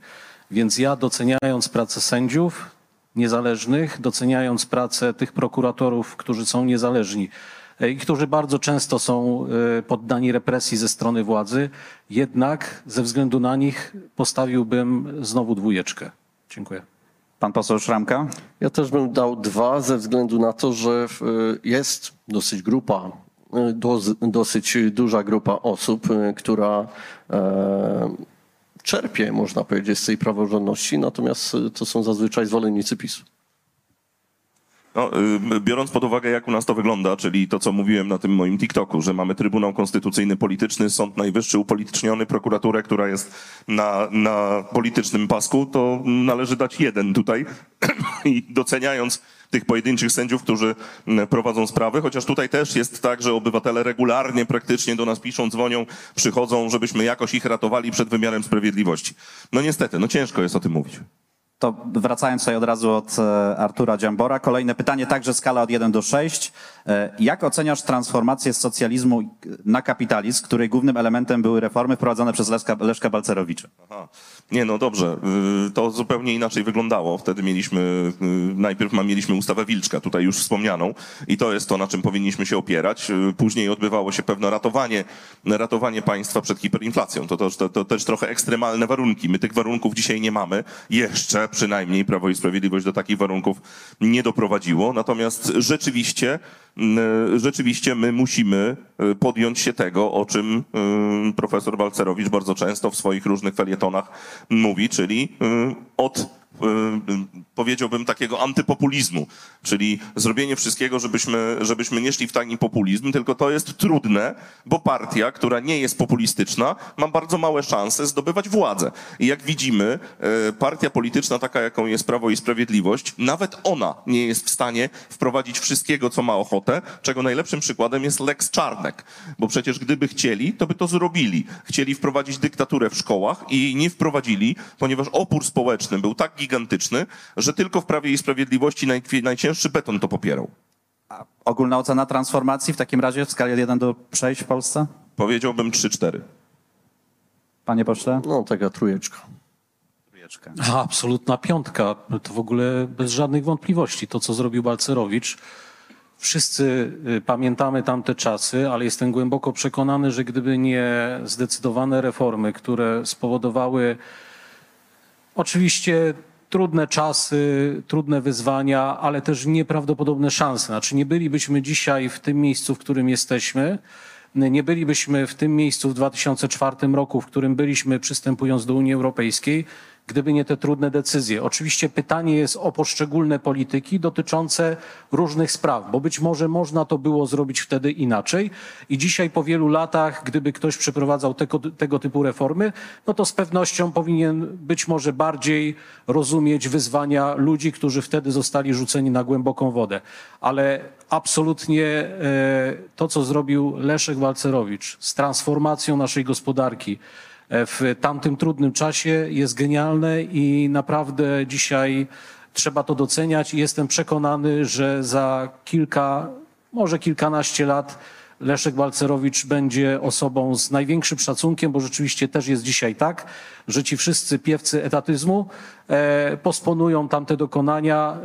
Więc ja doceniając pracę sędziów niezależnych, doceniając pracę tych prokuratorów, którzy są niezależni e, i którzy bardzo często są e, poddani represji ze strony władzy, jednak ze względu na nich postawiłbym znowu dwójeczkę. Dziękuję. Pan poseł Szramka? Ja też bym dał dwa ze względu na to, że y, jest dosyć grupa, dosyć duża grupa osób, która e, czerpie, można powiedzieć, z tej praworządności, natomiast to są zazwyczaj zwolennicy PiSu. No, y, biorąc pod uwagę, jak u nas to wygląda, czyli to, co mówiłem na tym moim TikToku, że mamy Trybunał Konstytucyjny polityczny, Sąd Najwyższy upolityczniony, prokuraturę, która jest na, na politycznym pasku, to należy dać jeden tutaj i doceniając tych pojedynczych sędziów, którzy mm, prowadzą sprawy, chociaż tutaj też jest tak, że obywatele regularnie praktycznie do nas piszą, dzwonią, przychodzą, żebyśmy jakoś ich ratowali przed wymiarem sprawiedliwości. No niestety, no ciężko jest o tym mówić. To wracając tutaj od razu od e, Artura Dziambora, kolejne pytanie, także skala od 1 do 6. E, Jak oceniasz transformację z socjalizmu na kapitalizm, której głównym elementem były reformy wprowadzone przez Leszka, Leszka Balcerowicza? Aha. Nie, no dobrze. Y, To zupełnie inaczej wyglądało. Wtedy mieliśmy, y, najpierw mieliśmy ustawę Wilczka, tutaj już wspomnianą, i to jest to, na czym powinniśmy się opierać. Y, Później odbywało się pewne ratowanie, ratowanie państwa przed hiperinflacją. To, to, to, to też trochę ekstremalne warunki. My tych warunków dzisiaj nie mamy. Jeszcze przynajmniej Prawo i Sprawiedliwość do takich warunków nie doprowadziło. Natomiast rzeczywiście, rzeczywiście my musimy y, podjąć się tego, o czym y, profesor Balcerowicz bardzo często w swoich różnych felietonach mówi, czyli od powiedziałbym takiego antypopulizmu, czyli zrobienie wszystkiego, żebyśmy, żebyśmy nie szli w taki populizm, tylko to jest trudne, bo partia, która nie jest populistyczna, ma bardzo małe szanse zdobywać władzę. I jak widzimy, y, partia polityczna taka, jaką jest Prawo i Sprawiedliwość, nawet ona nie jest w stanie wprowadzić wszystkiego, co ma ochotę, czego najlepszym przykładem jest Lex Czarnek, bo przecież gdyby chcieli, to by to zrobili. Chcieli wprowadzić dyktaturę w szkołach i nie wprowadzili, ponieważ opór społeczny był tak gigantyczny, że tylko w Prawie i Sprawiedliwości naj, najcięższy beton to popierał. Ogólna ocena transformacji w takim razie w skali od 1 do 6 w Polsce? Powiedziałbym 3-4. Panie pośle? No, taka trójeczka. Trójeczkę. A, absolutna piątka. To w ogóle bez żadnych wątpliwości. To, co zrobił Balcerowicz. Wszyscy y, pamiętamy tamte czasy, ale jestem głęboko przekonany, że gdyby nie zdecydowane reformy, które spowodowały oczywiście trudne czasy, trudne wyzwania, ale też nieprawdopodobne szanse. Znaczy nie bylibyśmy dzisiaj w tym miejscu, w którym jesteśmy, nie bylibyśmy w tym miejscu w 2004 roku, w którym byliśmy przystępując do Unii Europejskiej, gdyby nie te trudne decyzje. Oczywiście pytanie jest o poszczególne polityki dotyczące różnych spraw, bo być może można to było zrobić wtedy inaczej i dzisiaj po wielu latach, gdyby ktoś przeprowadzał tego, tego typu reformy, no to z pewnością powinien być może bardziej rozumieć wyzwania ludzi, którzy wtedy zostali rzuceni na głęboką wodę. Ale absolutnie e, to, co zrobił Leszek Walcerowicz z transformacją naszej gospodarki, w tamtym trudnym czasie jest genialne i naprawdę dzisiaj trzeba to doceniać. I jestem przekonany, że za kilka, może kilkanaście lat Leszek Balcerowicz będzie osobą z największym szacunkiem, bo rzeczywiście też jest dzisiaj tak, że ci wszyscy piewcy etatyzmu e, posponują tamte dokonania,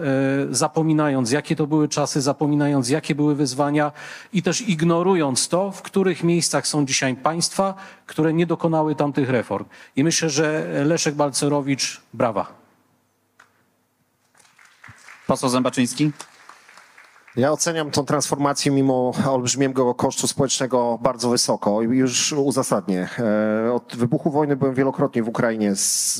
e, zapominając jakie to były czasy, zapominając jakie były wyzwania i też ignorując to, w których miejscach są dzisiaj państwa, które nie dokonały tamtych reform. I myślę, że Leszek Balcerowicz, brawa. Poseł Zębaczyński. Ja oceniam tą transformację mimo olbrzymiego kosztu społecznego bardzo wysoko i już uzasadnię. E, Od wybuchu wojny byłem wielokrotnie w Ukrainie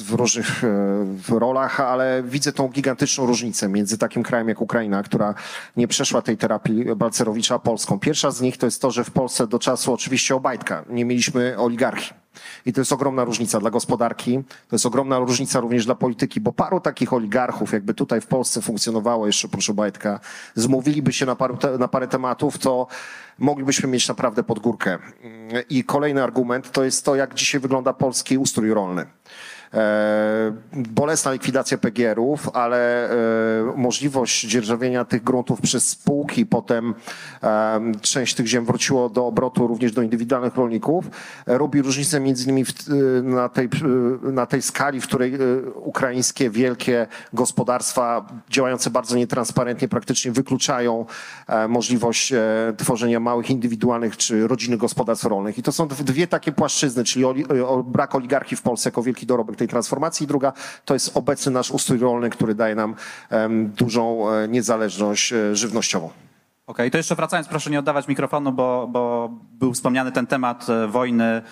w różnych e, rolach, ale widzę tą gigantyczną różnicę między takim krajem jak Ukraina, która nie przeszła tej terapii Balcerowicza, a Polską. Pierwsza z nich to jest to, że w Polsce do czasu oczywiście Obajtka nie mieliśmy oligarchii. I to jest ogromna różnica dla gospodarki, to jest ogromna różnica również dla polityki, bo paru takich oligarchów, jakby tutaj w Polsce funkcjonowało jeszcze, proszę Bajtka, zmówiliby się na, paru te, na parę tematów, to moglibyśmy mieć naprawdę pod górkę. I kolejny argument to jest to, jak dzisiaj wygląda polski ustrój rolny. E, bolesna likwidacja PGR-ów, ale e, możliwość dzierżawienia tych gruntów przez spółki, potem e, część tych ziem wróciło do obrotu również do indywidualnych rolników, robi różnicę między innymi na, tej, na tej skali, w której ukraińskie wielkie gospodarstwa działające bardzo nietransparentnie praktycznie wykluczają możliwość tworzenia małych indywidualnych czy rodzinnych gospodarstw rolnych. I to są dw- dwie takie płaszczyzny, czyli brak oligarchii w Polsce jako wielki dorobek tej transformacji. Druga to jest obecny nasz ustrój rolny, który daje nam dużą e, niezależność e, żywnościową. Okej, to jeszcze wracając, proszę nie oddawać mikrofonu, bo, bo był wspomniany ten temat e, wojny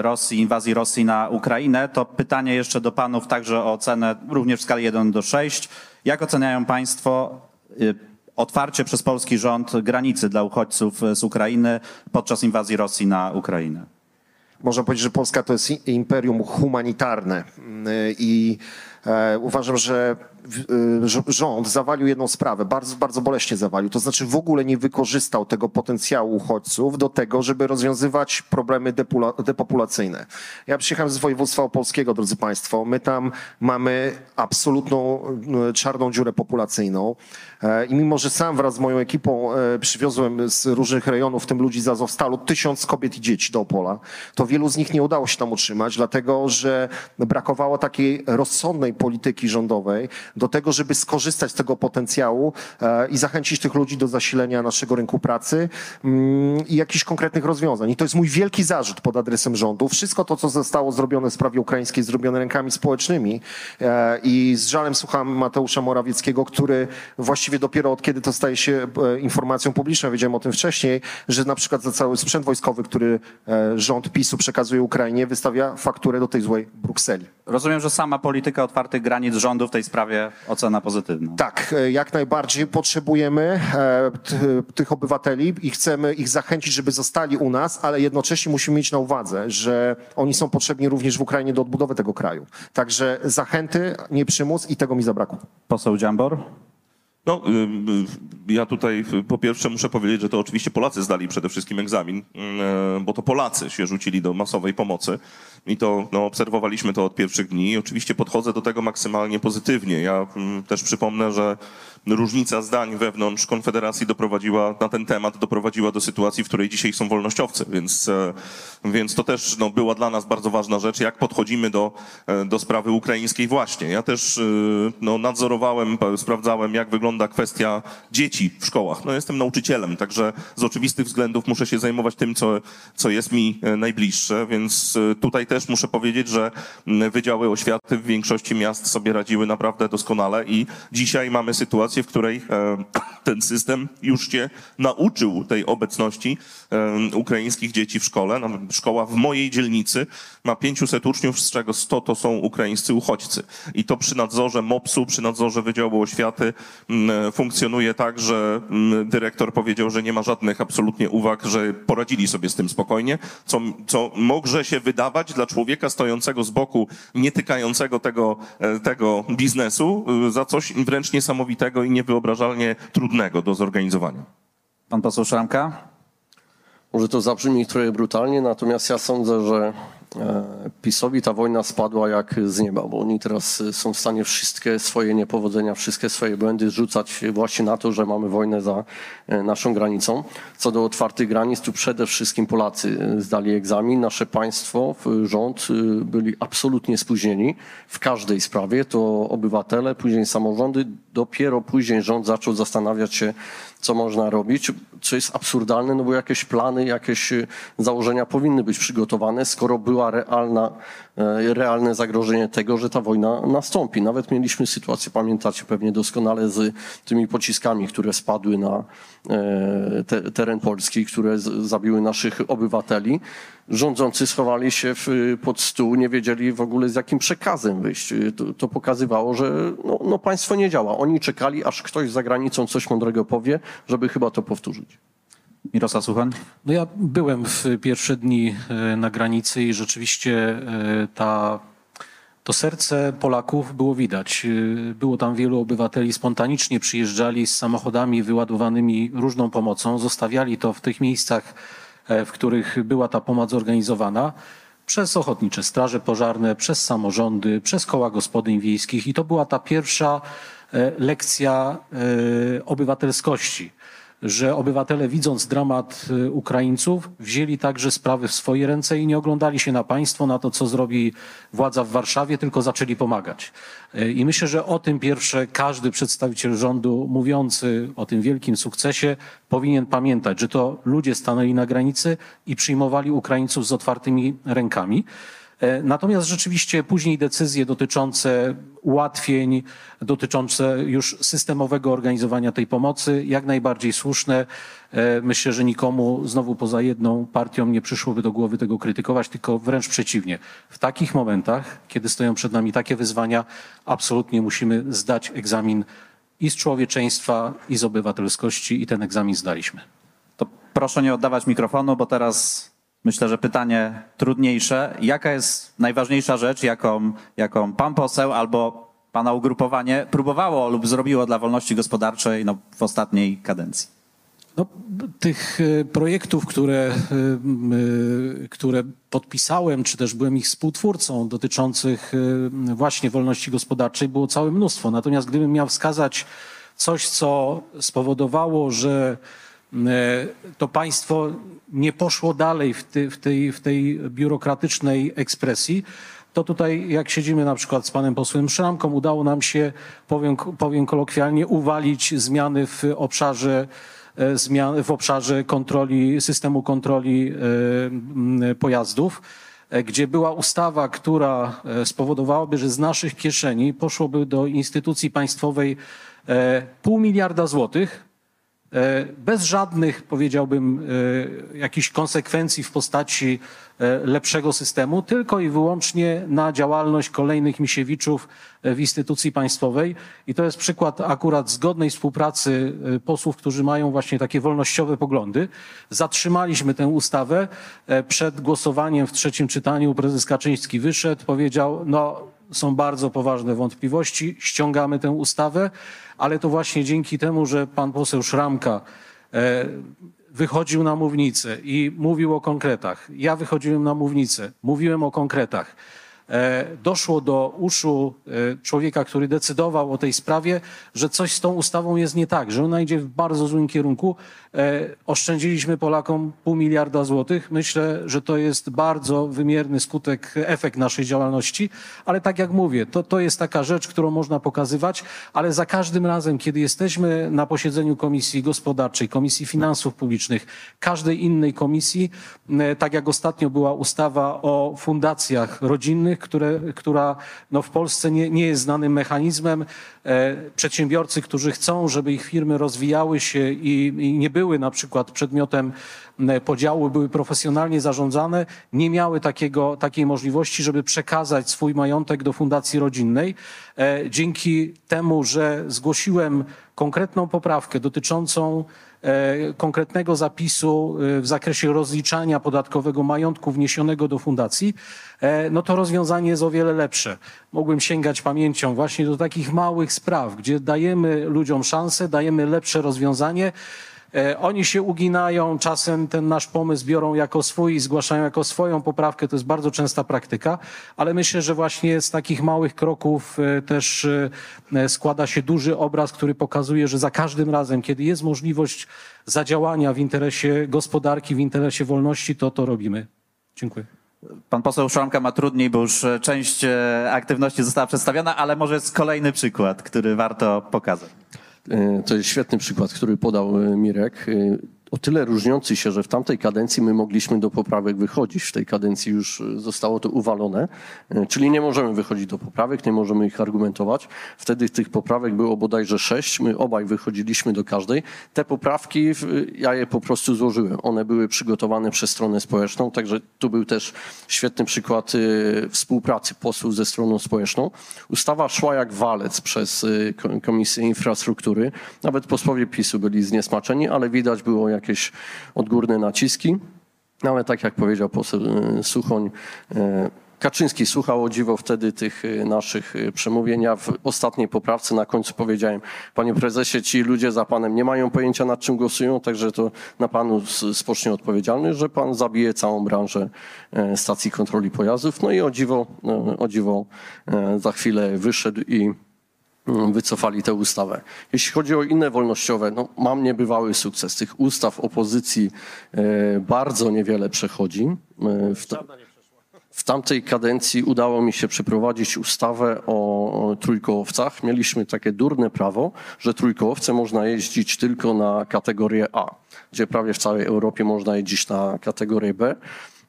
Rosji, inwazji Rosji na Ukrainę. To pytanie jeszcze do panów także o ocenę również w skali 1 do 6. Jak oceniają państwo otwarcie przez polski rząd granicy dla uchodźców z Ukrainy podczas inwazji Rosji na Ukrainę? Można powiedzieć, że Polska to jest imperium humanitarne Mm, i uważam, że w- e, rz- rząd zawalił jedną sprawę, bardzo, bardzo boleśnie zawalił, to znaczy w ogóle nie wykorzystał tego potencjału uchodźców do tego, żeby rozwiązywać problemy depopulacyjne. Ja przyjechałem z województwa opolskiego, drodzy Państwo, my tam mamy absolutną e, czarną dziurę populacyjną. E, i mimo, że sam wraz z moją ekipą e, przywiozłem z różnych rejonów, w tym ludzi z Azowstalu, tysiąc kobiet i dzieci do Opola, to wielu z nich nie udało się tam utrzymać, dlatego że brakowało takiej rozsądnej polityki rządowej do tego, żeby skorzystać z tego potencjału e, i zachęcić tych ludzi do zasilenia naszego rynku pracy mm, i jakichś konkretnych rozwiązań. I to jest mój wielki zarzut pod adresem rządu. Wszystko to, co zostało zrobione w sprawie ukraińskiej, zrobione rękami społecznymi e, i z żalem słucham Mateusza Morawieckiego, który właściwie dopiero od kiedy to staje się e, informacją publiczną, wiedziałem o tym wcześniej, że na przykład za cały sprzęt wojskowy, który rząd PiSu przekazuje Ukrainie, wystawia fakturę do tej złej Brukseli. Rozumiem, że sama polityka otwartych granic rządu w tej sprawie ocena pozytywna. Tak, e, jak najbardziej potrzebujemy e, tych obywateli i chcemy ich zachęcić, żeby zostali u nas, ale jednocześnie musimy mieć na uwadze, że oni są potrzebni również w Ukrainie do odbudowy tego kraju. Także zachęty, nie przymus i tego mi zabrakło. Poseł Dziambor? No, y, y, ja tutaj y, po pierwsze muszę powiedzieć, że to oczywiście Polacy zdali przede wszystkim egzamin, bo to Polacy się rzucili do masowej pomocy i to no, obserwowaliśmy to od pierwszych dni. Oczywiście podchodzę do tego maksymalnie pozytywnie. Ja mm, też przypomnę, że różnica zdań wewnątrz Konfederacji doprowadziła na ten temat, doprowadziła do sytuacji, w której dzisiaj są wolnościowcy, więc, e, więc to też no, była dla nas bardzo ważna rzecz, jak podchodzimy do, e, do sprawy ukraińskiej właśnie. Ja też e, no, nadzorowałem, sprawdzałem, jak wygląda kwestia dzieci w szkołach. No jestem nauczycielem, także z oczywistych względów muszę się zajmować tym, co, co jest mi najbliższe, więc tutaj też muszę powiedzieć, że Wydziały Oświaty w większości miast sobie radziły naprawdę doskonale i dzisiaj mamy sytuację, w której e, ten system już się nauczył tej obecności e, ukraińskich dzieci w szkole. Nawet Szkoła w mojej dzielnicy ma 500 uczniów, z czego 100 to są ukraińscy uchodźcy. I to przy nadzorze MOPS-u, przy nadzorze Wydziału Oświaty funkcjonuje tak, że dyrektor powiedział, że nie ma żadnych absolutnie uwag, że poradzili sobie z tym spokojnie, co, co może się wydawać dla człowieka stojącego z boku, nie tykającego tego, e, tego biznesu, e, za coś wręcz niesamowitego i niewyobrażalnie trudnego do zorganizowania. Pan poseł Szramka? Może to zabrzmi trochę brutalnie, natomiast ja sądzę, że PiSowi ta wojna spadła jak z nieba, bo oni teraz e, są w stanie wszystkie swoje niepowodzenia, wszystkie swoje błędy rzucać właśnie na to, że mamy wojnę za e, naszą granicą. Co do otwartych granic, tu przede wszystkim Polacy e, zdali egzamin. Nasze państwo, rząd e, byli absolutnie spóźnieni w każdej sprawie. To obywatele, później samorządy, dopiero później rząd zaczął zastanawiać się, co można robić, co jest absurdalne, no bo jakieś plany, jakieś e, założenia powinny być przygotowane, skoro była realna, realne zagrożenie tego, że ta wojna nastąpi. Nawet mieliśmy sytuację, pamiętacie pewnie doskonale, z tymi pociskami, które spadły na e, te, teren Polski, które z, zabiły naszych obywateli. Rządzący schowali się w, pod stół, nie wiedzieli w ogóle z jakim przekazem wyjść. E, To, to pokazywało, że no, no państwo nie działa. Oni czekali, aż ktoś za granicą coś mądrego powie, żeby chyba to powtórzyć. Mirosław Suchoń? No ja byłem w pierwsze dni e, na granicy i rzeczywiście e, ta, to serce Polaków było widać. E, Było tam wielu obywateli, spontanicznie przyjeżdżali z samochodami wyładowanymi różną pomocą, zostawiali to w tych miejscach, w których była ta pomoc zorganizowana. Przez ochotnicze straże pożarne, przez samorządy, przez koła gospodyń wiejskich i to była ta pierwsza lekcja obywatelskości że obywatele widząc dramat y, Ukraińców wzięli także sprawy w swoje ręce i nie oglądali się na państwo, na to, co zrobi władza w Warszawie, tylko zaczęli pomagać. Y, I myślę, że o tym pierwsze każdy przedstawiciel rządu mówiący o tym wielkim sukcesie powinien pamiętać, że to ludzie stanęli na granicy i przyjmowali Ukraińców z otwartymi rękami. E, Natomiast rzeczywiście później decyzje dotyczące ułatwień, dotyczące już systemowego organizowania tej pomocy, jak najbardziej słuszne. E, Myślę, że nikomu znowu poza jedną partią nie przyszłoby do głowy tego krytykować, tylko wręcz przeciwnie. W takich momentach, kiedy stoją przed nami takie wyzwania, absolutnie musimy zdać egzamin i z człowieczeństwa, i z obywatelskości i ten egzamin zdaliśmy. To proszę nie oddawać mikrofonu, bo teraz myślę, że pytanie trudniejsze. Jaka jest najważniejsza rzecz, jaką, jaką pan poseł albo pana ugrupowanie próbowało lub zrobiło dla wolności gospodarczej no, w ostatniej kadencji? No, tych e, projektów, które, m, e, które podpisałem, czy też byłem ich współtwórcą dotyczących właśnie wolności gospodarczej, było całe mnóstwo. Natomiast gdybym miał wskazać coś, co spowodowało, że to państwo nie poszło dalej w, ty, w, tej, w tej biurokratycznej ekspresji, to tutaj, jak siedzimy na przykład z panem posłem Szramką, udało nam się, powiem, powiem kolokwialnie, uwalić zmiany w obszarze e, zmian w obszarze kontroli, systemu kontroli e, pojazdów, e, gdzie była ustawa, która e, spowodowałaby, że z naszych kieszeni poszłoby do instytucji państwowej e, pół miliarda złotych, e, bez żadnych, powiedziałbym, e, jakichś konsekwencji w postaci e, lepszego systemu, tylko i wyłącznie na działalność kolejnych Misiewiczów e, w instytucji państwowej. I to jest przykład akurat zgodnej współpracy e, posłów, którzy mają właśnie takie wolnościowe poglądy. Zatrzymaliśmy tę ustawę. E, Przed głosowaniem w trzecim czytaniu prezes Kaczyński wyszedł, powiedział, no są bardzo poważne wątpliwości, ściągamy tę ustawę, ale to właśnie dzięki temu, że pan poseł Szramka e, wychodził na mównicę i mówił o konkretach. Ja wychodziłem na mównicę, mówiłem o konkretach. E, doszło do uszu e, człowieka, który decydował o tej sprawie, że coś z tą ustawą jest nie tak, że ona idzie w bardzo złym kierunku. E, Oszczędziliśmy Polakom pół miliarda złotych. Myślę, że to jest bardzo wymierny skutek, efekt naszej działalności, ale tak jak mówię, to, to jest taka rzecz, którą można pokazywać, ale za każdym razem, kiedy jesteśmy na posiedzeniu Komisji Gospodarczej, Komisji Finansów Publicznych, każdej innej komisji, tak jak ostatnio była ustawa o fundacjach rodzinnych, które, która no, w Polsce nie, nie jest znanym mechanizmem. E, Przedsiębiorcy, którzy chcą, żeby ich firmy rozwijały się i, i nie były na przykład przedmiotem podziału, były profesjonalnie zarządzane, nie miały takiego, takiej możliwości, żeby przekazać swój majątek do fundacji rodzinnej. E, Dzięki temu, że zgłosiłem konkretną poprawkę dotyczącą konkretnego zapisu e, w zakresie rozliczania podatkowego majątku wniesionego do fundacji, e, no to rozwiązanie jest o wiele lepsze. Mogłem sięgać pamięcią właśnie do takich małych spraw, gdzie dajemy ludziom szansę, dajemy lepsze rozwiązanie. E, Oni się uginają, czasem ten nasz pomysł biorą jako swój i zgłaszają jako swoją poprawkę. To jest bardzo częsta praktyka, ale myślę, że właśnie z takich małych kroków e, też e, składa się duży obraz, który pokazuje, że za każdym razem, kiedy jest możliwość zadziałania w interesie gospodarki, w interesie wolności, to to robimy. Dziękuję. Pan poseł Szramka ma trudniej, bo już część aktywności została przedstawiona, ale może jest kolejny przykład, który warto pokazać. E, To jest świetny przykład, który podał e, Mirek. O tyle różniący się, że w tamtej kadencji my mogliśmy do poprawek wychodzić. W tej kadencji już e, zostało to uwalone. E, Czyli nie możemy wychodzić do poprawek, nie możemy ich argumentować. Wtedy tych poprawek było bodajże sześć. My obaj wychodziliśmy do każdej. Te poprawki ja je po prostu złożyłem. One były przygotowane przez stronę społeczną, także tu był też świetny przykład e, współpracy posłów ze stroną społeczną. Ustawa szła jak walec przez Ko- Komisję Infrastruktury. Nawet posłowie PiSu byli zniesmaczeni, ale widać było jakieś odgórne naciski. No ale tak jak powiedział poseł e, Suchoń, e, Kaczyński słuchał o dziwo wtedy tych e, naszych przemówień. Ja w ostatniej poprawce na końcu powiedziałem, panie prezesie, ci ludzie za panem nie mają pojęcia nad czym głosują, także to na panu spocznie odpowiedzialny, że pan zabije całą branżę stacji kontroli pojazdów. No i o dziwo, o dziwo za chwilę wyszedł i wycofali tę ustawę. Jeśli chodzi o inne wolnościowe, no, mam niebywały sukces. Tych ustaw opozycji e, bardzo niewiele przechodzi. E, w, ta, w tamtej kadencji udało mi się przeprowadzić ustawę o, o trójkołowcach. Mieliśmy takie durne prawo, że trójkołowce można jeździć tylko na kategorię A, gdzie prawie w całej Europie można jeździć na kategorię B.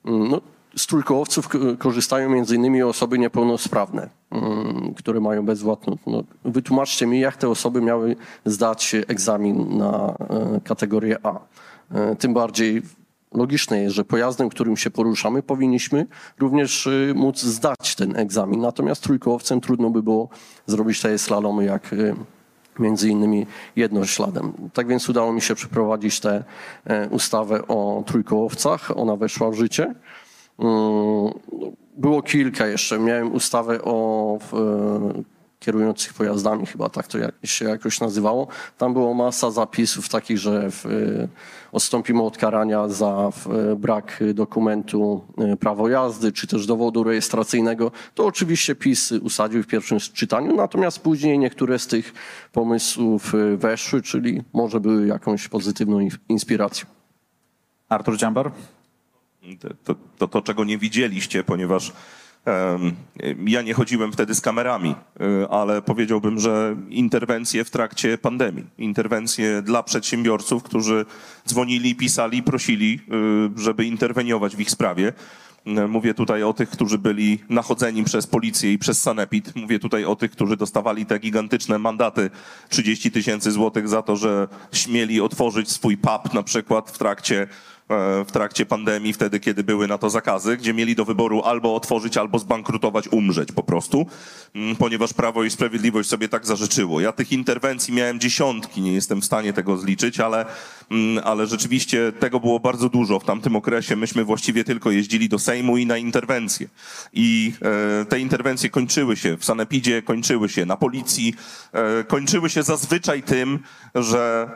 Mm, No, z trójkołowców korzystają innymi osoby niepełnosprawne, mm, które mają bezwładną. No, wytłumaczcie mi, jak te osoby miały zdać egzamin na e, kategorię A. E, Tym bardziej logiczne jest, że pojazdem, którym się poruszamy, powinniśmy również y, móc zdać ten egzamin. Natomiast trójkołowcem trudno by było zrobić takie slalomy jak y, między innymi jednośladem. Tak więc udało mi się przeprowadzić tę e, ustawę o trójkołowcach. Ona weszła w życie. Mm, Było kilka jeszcze. Miałem ustawę o e, kierujących pojazdami, chyba tak to się jakoś nazywało. Tam było masa zapisów takich, że e, odstąpimy od karania za e, brak dokumentu prawo jazdy, czy też dowodu rejestracyjnego. To oczywiście PiS usadził w pierwszym czytaniu, natomiast później niektóre z tych pomysłów weszły, czyli może były jakąś pozytywną in- inspiracją. Artur Dziambor? To, to, to, czego nie widzieliście, ponieważ ja nie chodziłem wtedy z kamerami, y, ale powiedziałbym, że interwencje w trakcie pandemii, interwencje dla przedsiębiorców, którzy dzwonili, pisali, prosili, y, żeby interweniować w ich sprawie. Y, Mówię tutaj o tych, którzy byli nachodzeni przez policję i przez sanepid. Mówię tutaj o tych, którzy dostawali te gigantyczne mandaty 30 tysięcy złotych za to, że śmieli otworzyć swój pub na przykład w trakcie w trakcie pandemii, wtedy kiedy były na to zakazy, gdzie mieli do wyboru albo otworzyć, albo zbankrutować, umrzeć po prostu, mm, ponieważ Prawo i Sprawiedliwość sobie tak zażyczyło. Ja tych interwencji miałem dziesiątki, nie jestem w stanie tego zliczyć, ale, mm, ale rzeczywiście tego było bardzo dużo. W tamtym okresie myśmy właściwie tylko jeździli do Sejmu i na interwencje. I e, te interwencje kończyły się w Sanepidzie, kończyły się na policji, e, kończyły się zazwyczaj tym, że,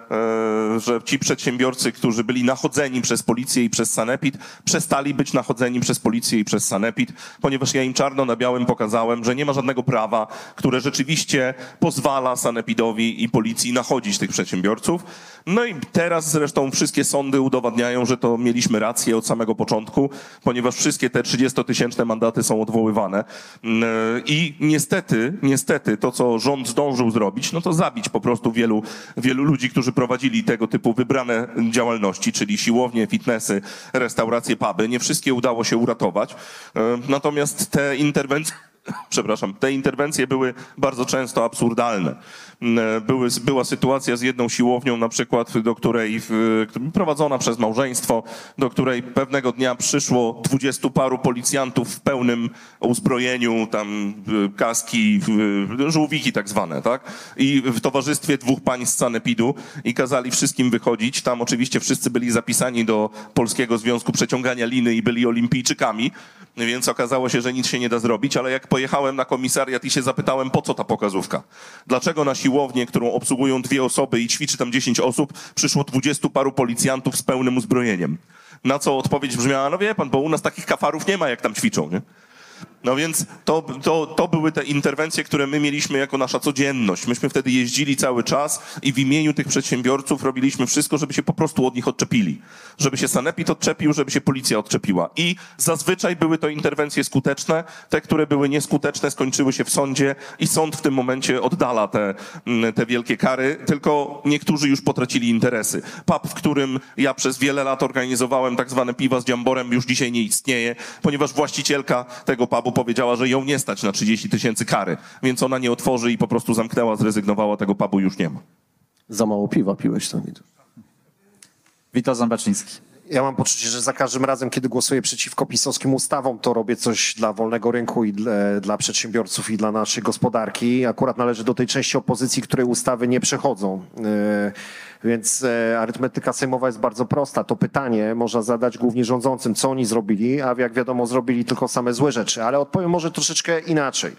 e, że ci przedsiębiorcy, którzy byli nachodzeni przez przez policję i przez sanepid, przestali być nachodzeni przez policję i przez sanepid, ponieważ ja im czarno na białym pokazałem, że nie ma żadnego prawa, które rzeczywiście pozwala sanepidowi i policji nachodzić tych przedsiębiorców. No i teraz zresztą wszystkie sądy udowadniają, że to mieliśmy rację od samego początku, ponieważ wszystkie te 30-tysięczne mandaty są odwoływane. Mm, I niestety, niestety to, co rząd zdążył zrobić, no to zabić po prostu wielu, wielu ludzi, którzy prowadzili tego typu wybrane działalności, czyli siłownie, fitnessy, restauracje, puby. Nie wszystkie udało się uratować. E, Natomiast te interwencje przepraszam, te interwencje były bardzo często absurdalne. Mm, Były, była sytuacja z jedną siłownią, na przykład, do której w, prowadzona przez małżeństwo, do której pewnego dnia przyszło dwudziestu paru policjantów w pełnym uzbrojeniu, tam y, kaski, żółwiki tak zwane, tak? I w towarzystwie dwóch pań z Sanepidu i kazali wszystkim wychodzić. Tam oczywiście wszyscy byli zapisani do Polskiego Związku Przeciągania Liny i byli olimpijczykami, więc okazało się, że nic się nie da zrobić, ale jak pojechałem na komisariat i się zapytałem, po co ta pokazówka? Dlaczego na siłownię, którą obsługują dwie osoby i ćwiczy tam 10 osób, przyszło dwudziestu paru policjantów z pełnym uzbrojeniem? Na co odpowiedź brzmiała, no wie pan, bo u nas takich kafarów nie ma, jak tam ćwiczą, nie? No więc to, to, to były te interwencje, które my mieliśmy jako nasza codzienność. Myśmy wtedy jeździli cały czas i w imieniu tych przedsiębiorców robiliśmy wszystko, żeby się po prostu od nich odczepili. Żeby się sanepid odczepił, żeby się policja odczepiła. I zazwyczaj były to interwencje skuteczne. Te, które były nieskuteczne, skończyły się w sądzie i sąd w tym momencie oddala te, mm, te wielkie kary. Tylko niektórzy już potracili interesy. Pub, w którym ja przez wiele lat organizowałem tak zwane piwa z dziamborem, już dzisiaj nie istnieje, ponieważ właścicielka tego pubu powiedziała, że ją nie stać na 30 tysięcy kary, więc ona nie otworzy i po prostu zamknęła, zrezygnowała, tego pubu już nie ma. Za mało piwa piłeś tam. widzę. Witold Zambaczyński. Ja mam poczucie, że za każdym razem, kiedy głosuję przeciwko pisowskim ustawom, to robię coś dla wolnego rynku i dla, dla przedsiębiorców i dla naszej gospodarki. Akurat należy do tej części opozycji, której ustawy nie przechodzą. Yy, Więc e, arytmetyka sejmowa jest bardzo prosta. To pytanie można zadać głównie rządzącym, co oni zrobili, a jak wiadomo, zrobili tylko same złe rzeczy. Ale odpowiem może troszeczkę inaczej.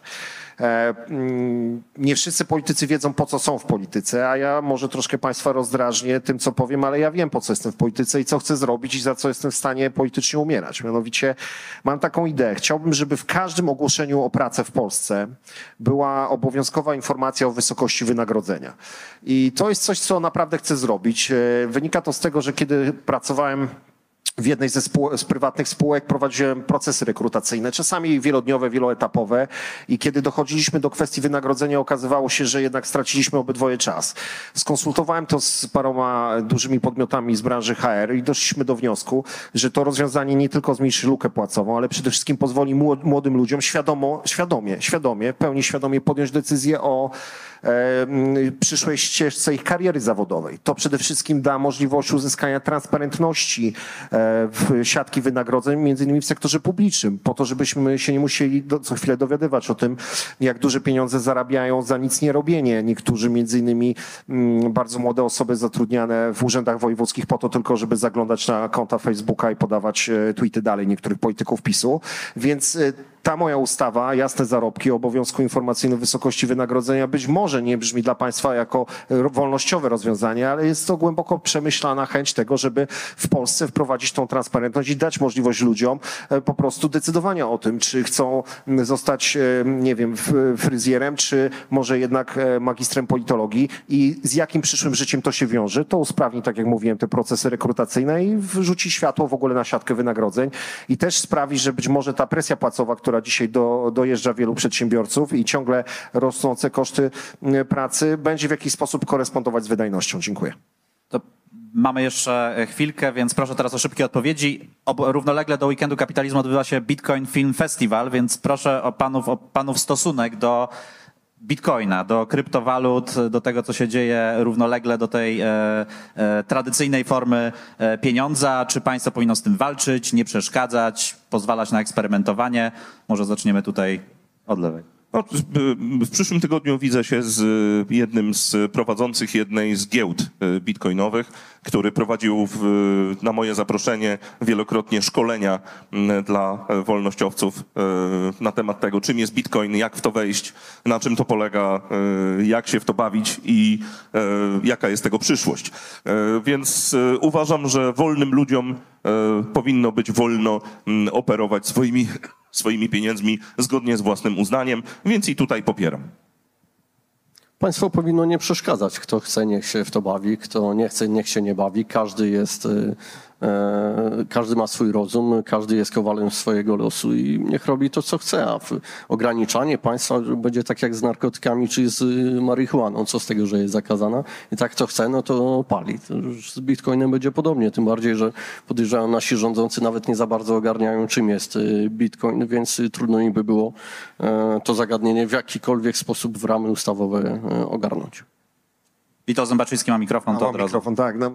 E, mm, Nie wszyscy politycy wiedzą, po co są w polityce, a ja może troszkę Państwa rozdrażnię tym, co powiem, ale ja wiem, po co jestem w polityce i co chcę zrobić i za co jestem w stanie politycznie umierać. Mianowicie mam taką ideę. Chciałbym, żeby w każdym ogłoszeniu o pracę w Polsce była obowiązkowa informacja o wysokości wynagrodzenia. I to jest coś, co naprawdę chcę zrobić. E, Wynika to z tego, że kiedy pracowałem w jednej ze spół- z prywatnych spółek prowadziłem procesy rekrutacyjne, czasami wielodniowe, wieloetapowe i kiedy dochodziliśmy do kwestii wynagrodzenia, okazywało się, że jednak straciliśmy obydwoje czas. Skonsultowałem to z paroma dużymi podmiotami z branży HR i doszliśmy do wniosku, że to rozwiązanie nie tylko zmniejszy lukę płacową, ale przede wszystkim pozwoli młod- młodym ludziom świadomo, świadomie, świadomie, pełni świadomie podjąć decyzję o przyszłej ścieżce ich kariery zawodowej. To przede wszystkim da możliwość uzyskania transparentności e, w siatki wynagrodzeń, między innymi w sektorze publicznym, po to, żebyśmy się nie musieli co chwilę dowiadywać o tym, jak duże pieniądze zarabiają za nic nie robienie. Niektórzy, między innymi mm, bardzo młode osoby zatrudniane w urzędach wojewódzkich po to tylko, żeby zaglądać na konta Facebooka i podawać e, tweety dalej niektórych polityków PiSu. Więc e, ta moja ustawa, jasne zarobki, obowiązku informacyjnym wysokości wynagrodzenia być może nie brzmi dla państwa jako e, wolnościowe rozwiązanie, ale jest to głęboko przemyślana chęć tego, żeby w Polsce wprowadzić tą transparentność i dać możliwość ludziom e, po prostu decydowania o tym, czy chcą zostać, e, nie wiem, fryzjerem, czy może jednak magistrem politologii i z jakim przyszłym życiem to się wiąże. To usprawni, tak jak mówiłem, te procesy rekrutacyjne i wrzuci światło w ogóle na siatkę wynagrodzeń i też sprawi, że być może ta presja płacowa, która dzisiaj do, dojeżdża wielu przedsiębiorców i ciągle rosnące koszty pracy, będzie w jakiś sposób korespondować z wydajnością. Dziękuję. To mamy jeszcze e, chwilkę, więc proszę teraz o szybkie odpowiedzi. Równolegle do weekendu kapitalizmu odbywa się Bitcoin Film Festival, więc proszę o panów, o panów stosunek do Bitcoina, do kryptowalut, do tego, co się dzieje równolegle do tej e, e, tradycyjnej formy e, pieniądza. Czy państwo powinno z tym walczyć, nie przeszkadzać, pozwalać na eksperymentowanie? Może zaczniemy tutaj od lewej. No, w- przyszłym tygodniu widzę się z jednym z prowadzących jednej z giełd e, bitcoinowych, który prowadził w, na moje zaproszenie wielokrotnie szkolenia m, dla e, wolnościowców e, na temat tego, czym jest bitcoin, jak w to wejść, na czym to polega, e, jak się w to bawić i jaka jest tego przyszłość. Więc uważam, że wolnym ludziom powinno być wolno m, operować swoimi swoimi pieniędzmi zgodnie z własnym uznaniem, więc i tutaj popieram. Państwo powinno nie przeszkadzać. Kto chce, niech się w to bawi, kto nie chce, niech się nie bawi. Każdy jest, e, każdy ma swój rozum, każdy jest kowalem swojego losu i niech robi to, co chce. A ograniczanie państwa będzie tak jak z narkotykami czy z y, marihuaną. Co z tego, że jest zakazana? I tak kto chce, no to pali. Z bitcoinem będzie podobnie. Tym bardziej, że podejrzewam nasi rządzący nawet nie za bardzo ogarniają, czym jest y, bitcoin, więc y, trudno im by było e, to zagadnienie w jakikolwiek sposób w ramy ustawowe e, ogarnąć. Witold Zębaczyński ma mikrofon, to od razu. mikrofon, tak. No, e,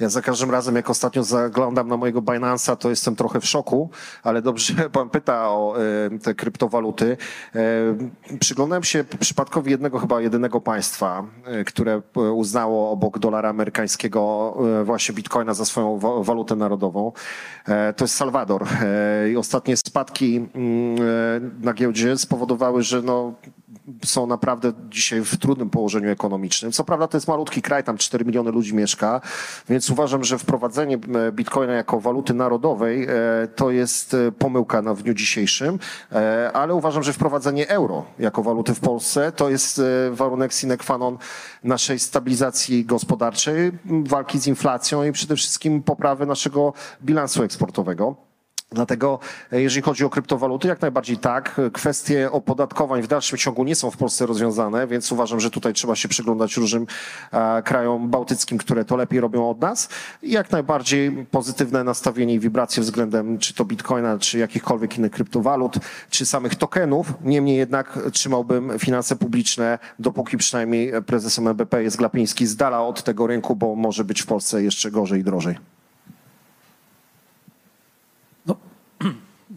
ja za każdym razem, jak ostatnio zaglądam na mojego Binance'a, to jestem trochę w szoku, ale dobrze, pan pyta o e, te kryptowaluty. E, Przyglądałem się przypadkowi jednego, chyba jedynego państwa, które uznało obok dolara amerykańskiego właśnie bitcoina za swoją wa- walutę narodową. To jest Salwador. I ostatnie spadki mm, na giełdzie spowodowały, że no, są naprawdę dzisiaj w trudnym położeniu ekonomicznym. Co prawda to jest malutki kraj, tam 4 miliony ludzi mieszka, więc uważam, że wprowadzenie e, bitcoina jako waluty narodowej e, to jest e, pomyłka na w dniu dzisiejszym, ale uważam, że wprowadzenie euro jako waluty w Polsce to jest warunek sine qua non naszej stabilizacji gospodarczej, walki z inflacją i przede wszystkim poprawy naszego bilansu eksportowego. Dlatego e, jeżeli chodzi o kryptowaluty, jak najbardziej tak. Kwestie opodatkowań w dalszym ciągu nie są w Polsce rozwiązane, więc uważam, że tutaj trzeba się przyglądać różnym e, krajom bałtyckim, które to lepiej robią od nas. I jak najbardziej pozytywne nastawienie i wibracje względem czy to bitcoina, czy jakichkolwiek innych kryptowalut, czy samych tokenów. Niemniej jednak trzymałbym finanse publiczne, dopóki przynajmniej prezesem NBP jest Glapiński z dala od tego rynku, bo może być w Polsce jeszcze gorzej i drożej.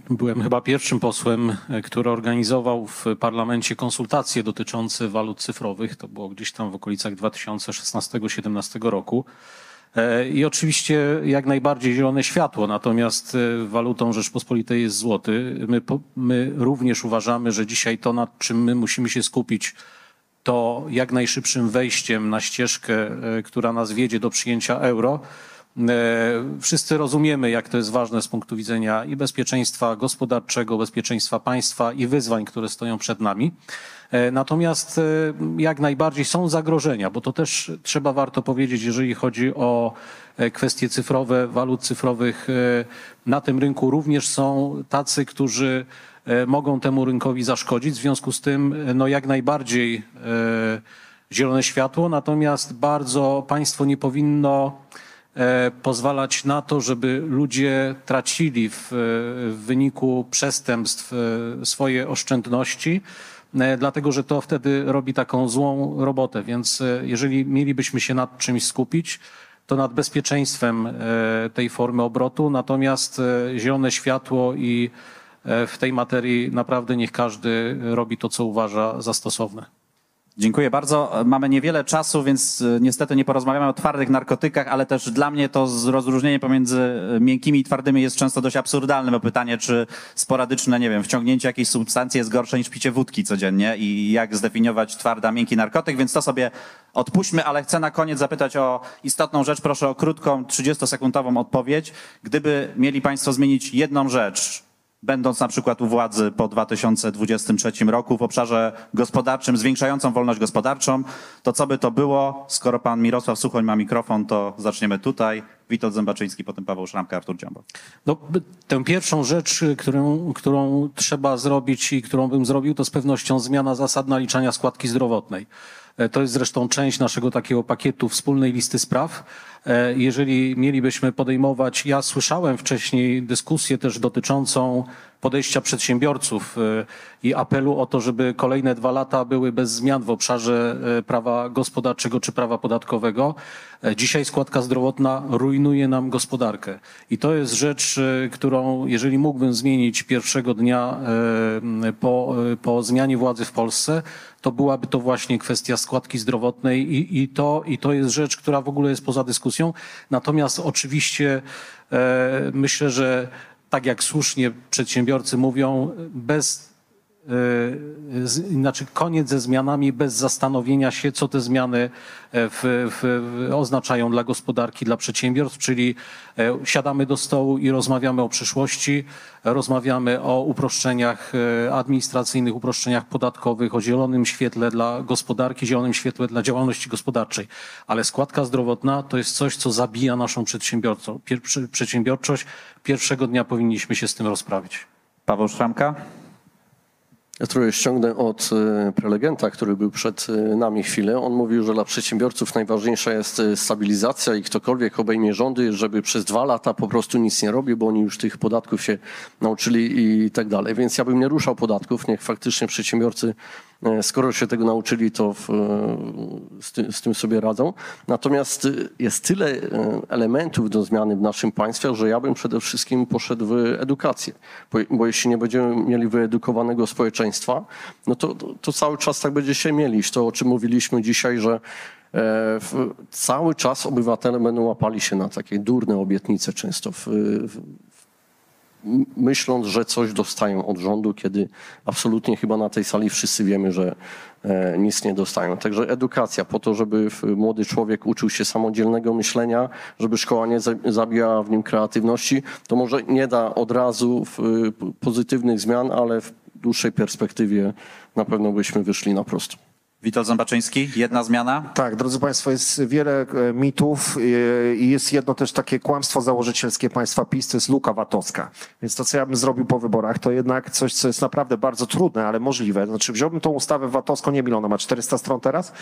Byłem chyba pierwszym posłem, e, który organizował w parlamencie konsultacje dotyczące walut cyfrowych. To było gdzieś tam w okolicach 2016-2017 roku. E, I oczywiście jak najbardziej zielone światło, natomiast e, walutą Rzeczpospolitej jest złoty. My, my również uważamy, że dzisiaj to, nad czym my musimy się skupić, to jak najszybszym wejściem na ścieżkę, która nas wiedzie do przyjęcia euro. E, Wszyscy rozumiemy, jak to jest ważne z punktu widzenia i bezpieczeństwa gospodarczego, bezpieczeństwa państwa i wyzwań, które stoją przed nami. E, Natomiast e, jak najbardziej są zagrożenia, bo to też trzeba warto powiedzieć, jeżeli chodzi o kwestie cyfrowe, walut cyfrowych. Na tym rynku również są tacy, którzy mogą temu rynkowi zaszkodzić. W związku z tym, no jak najbardziej zielone światło, natomiast bardzo państwo nie powinno pozwalać na to, żeby ludzie tracili w, w wyniku przestępstw e, swoje oszczędności, e, dlatego że to wtedy robi taką złą robotę. Więc e, jeżeli mielibyśmy się nad czymś skupić, to nad bezpieczeństwem e, tej formy obrotu, natomiast e, zielone światło i e, w tej materii naprawdę niech każdy robi to, co uważa za stosowne. Dziękuję bardzo. Mamy niewiele czasu, więc y, niestety nie porozmawiamy o twardych narkotykach, ale też dla mnie to rozróżnienie pomiędzy y, miękkimi i twardymi jest często dość absurdalne, bo pytanie, czy sporadyczne, nie wiem, wciągnięcie jakiejś substancji jest gorsze niż picie wódki codziennie i jak zdefiniować twardy, a miękki narkotyk, więc to sobie odpuśćmy, ale chcę na koniec zapytać o istotną rzecz. Proszę o krótką, 30-sekundową odpowiedź. Gdyby mieli Państwo zmienić jedną rzecz, będąc na przykład u władzy po 2023 roku w obszarze gospodarczym, zwiększającą wolność gospodarczą, to co by to było? Skoro pan Mirosław Suchoń ma mikrofon, to zaczniemy tutaj. Witold Zębaczyński, potem Paweł Szramka, Artur Dziambor. No, tę pierwszą rzecz, którą, którą trzeba zrobić i którą bym zrobił, to z pewnością zmiana zasad naliczania składki zdrowotnej. E, To jest zresztą część naszego takiego pakietu wspólnej listy spraw. E, Jeżeli mielibyśmy podejmować, ja słyszałem wcześniej dyskusję też dotyczącą podejścia przedsiębiorców e, i apelu o to, żeby kolejne dwa lata były bez zmian w obszarze prawa gospodarczego czy prawa podatkowego. Dzisiaj składka zdrowotna rujnuje nam gospodarkę. I to jest rzecz, którą jeżeli mógłbym zmienić pierwszego dnia po, po zmianie władzy w Polsce, to byłaby to właśnie kwestia składki zdrowotnej i, i, to, i to jest rzecz, która w ogóle jest poza dyskusją. Natomiast oczywiście e, myślę, że tak jak słusznie przedsiębiorcy mówią, bez znaczy koniec ze zmianami bez zastanowienia się, co te zmiany e, w, w, oznaczają dla gospodarki, dla przedsiębiorstw, czyli e, siadamy do stołu i rozmawiamy o przyszłości, rozmawiamy o uproszczeniach e, administracyjnych, uproszczeniach podatkowych, o zielonym świetle dla gospodarki, zielonym świetle dla działalności gospodarczej. Ale składka zdrowotna to jest coś, co zabija naszą przy- przedsiębiorczość. Pierwszego dnia powinniśmy się z tym rozprawić. Paweł Szramka? Trochę ściągnę od e, prelegenta, który był przed e, nami chwilę. On mówił, że dla przedsiębiorców najważniejsza jest e, stabilizacja i ktokolwiek obejmie rządy, żeby przez dwa lata po prostu nic nie robił, bo oni już tych podatków się nauczyli i tak dalej. Więc ja bym nie ruszał podatków, niech faktycznie przedsiębiorcy, skoro się tego nauczyli, to w, e, z, ty, z tym sobie radzą. Natomiast e, jest tyle e, elementów do zmiany w naszym państwie, że ja bym przede wszystkim poszedł w edukację. Bo, bo jeśli nie będziemy mieli wyedukowanego społeczeństwa, no to, to, to cały czas tak będzie się mielić. To, o czym mówiliśmy dzisiaj, że e, cały czas obywatele będą łapali się na takie durne obietnice często w, w, myśląc, że coś dostają od rządu, kiedy absolutnie chyba na tej sali wszyscy wiemy, że e, nic nie dostają. Także edukacja po to, żeby młody człowiek uczył się samodzielnego myślenia, żeby szkoła nie za- zabijała w nim kreatywności, to może nie da od razu pozytywnych zmian, ale w dłuższej perspektywie na pewno byśmy wyszli na prosto. Witold Zębaczyński, jedna zmiana. Tak, drodzy Państwo, jest wiele e, mitów e, i jest jedno też takie kłamstwo założycielskie państwa PiS, to jest luka VAT-owska. Więc to, co ja bym zrobił po wyborach, to jednak coś, co jest naprawdę bardzo trudne, ale możliwe. Znaczy wziąłbym tą ustawę VAT-owską, nie wiem ma, 400 stron teraz,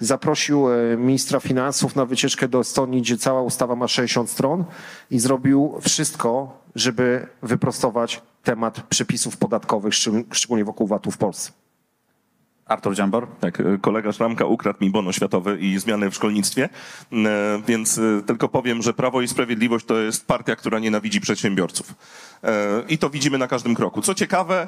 zaprosił e, ministra finansów na wycieczkę do Estonii, gdzie cała ustawa ma 60 stron i zrobił wszystko, żeby wyprostować temat przepisów podatkowych, szczegól- szczególnie wokół VAT-u w Polsce. Artur Dziambor. Tak, e, kolega Szramka ukradł mi bono światowy i zmiany w szkolnictwie, e, więc e, tylko powiem, że Prawo i Sprawiedliwość to jest partia, która nienawidzi przedsiębiorców. I to widzimy na każdym kroku. Co ciekawe,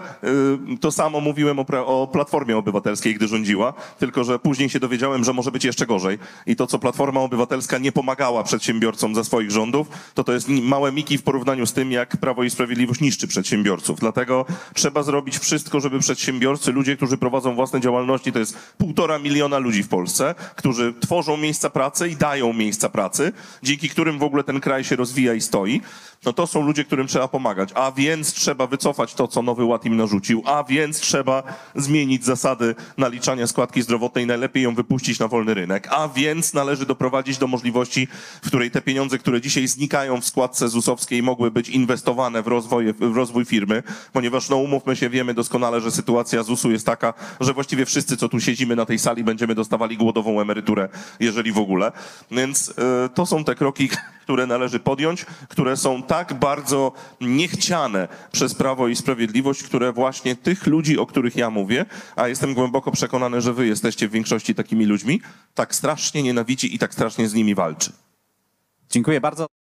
to samo mówiłem o, o Platformie Obywatelskiej, gdy rządziła, tylko że później się dowiedziałem, że może być jeszcze gorzej. I to, co Platforma Obywatelska nie pomagała przedsiębiorcom za swoich rządów, to to jest małe miki w porównaniu z tym, jak Prawo i Sprawiedliwość niszczy przedsiębiorców. Dlatego trzeba zrobić wszystko, żeby przedsiębiorcy, ludzie, którzy prowadzą własne działalności, to jest półtora miliona ludzi w Polsce, którzy tworzą miejsca pracy i dają miejsca pracy, dzięki którym w ogóle ten kraj się rozwija i stoi, no to są ludzie, którym trzeba pomagać. A więc trzeba wycofać to, co Nowy Ład im narzucił, a więc trzeba zmienić zasady naliczania składki zdrowotnej, najlepiej ją wypuścić na wolny rynek, a więc należy doprowadzić do możliwości, w której te pieniądze, które dzisiaj znikają w składce ZUS-owskiej, mogły być inwestowane w rozwój, w rozwój firmy, ponieważ no umówmy się, wiemy doskonale, że sytuacja ZUS-u jest taka, że właściwie wszyscy, co tu siedzimy na tej sali, będziemy dostawali głodową emeryturę, jeżeli w ogóle. Więc e, to są te kroki, które należy podjąć, które są tak bardzo niechciane przez Prawo i Sprawiedliwość, które właśnie tych ludzi, o których ja mówię, a jestem głęboko przekonany, że wy jesteście w większości takimi ludźmi, tak strasznie nienawidzi i tak strasznie z nimi walczy. Dziękuję bardzo.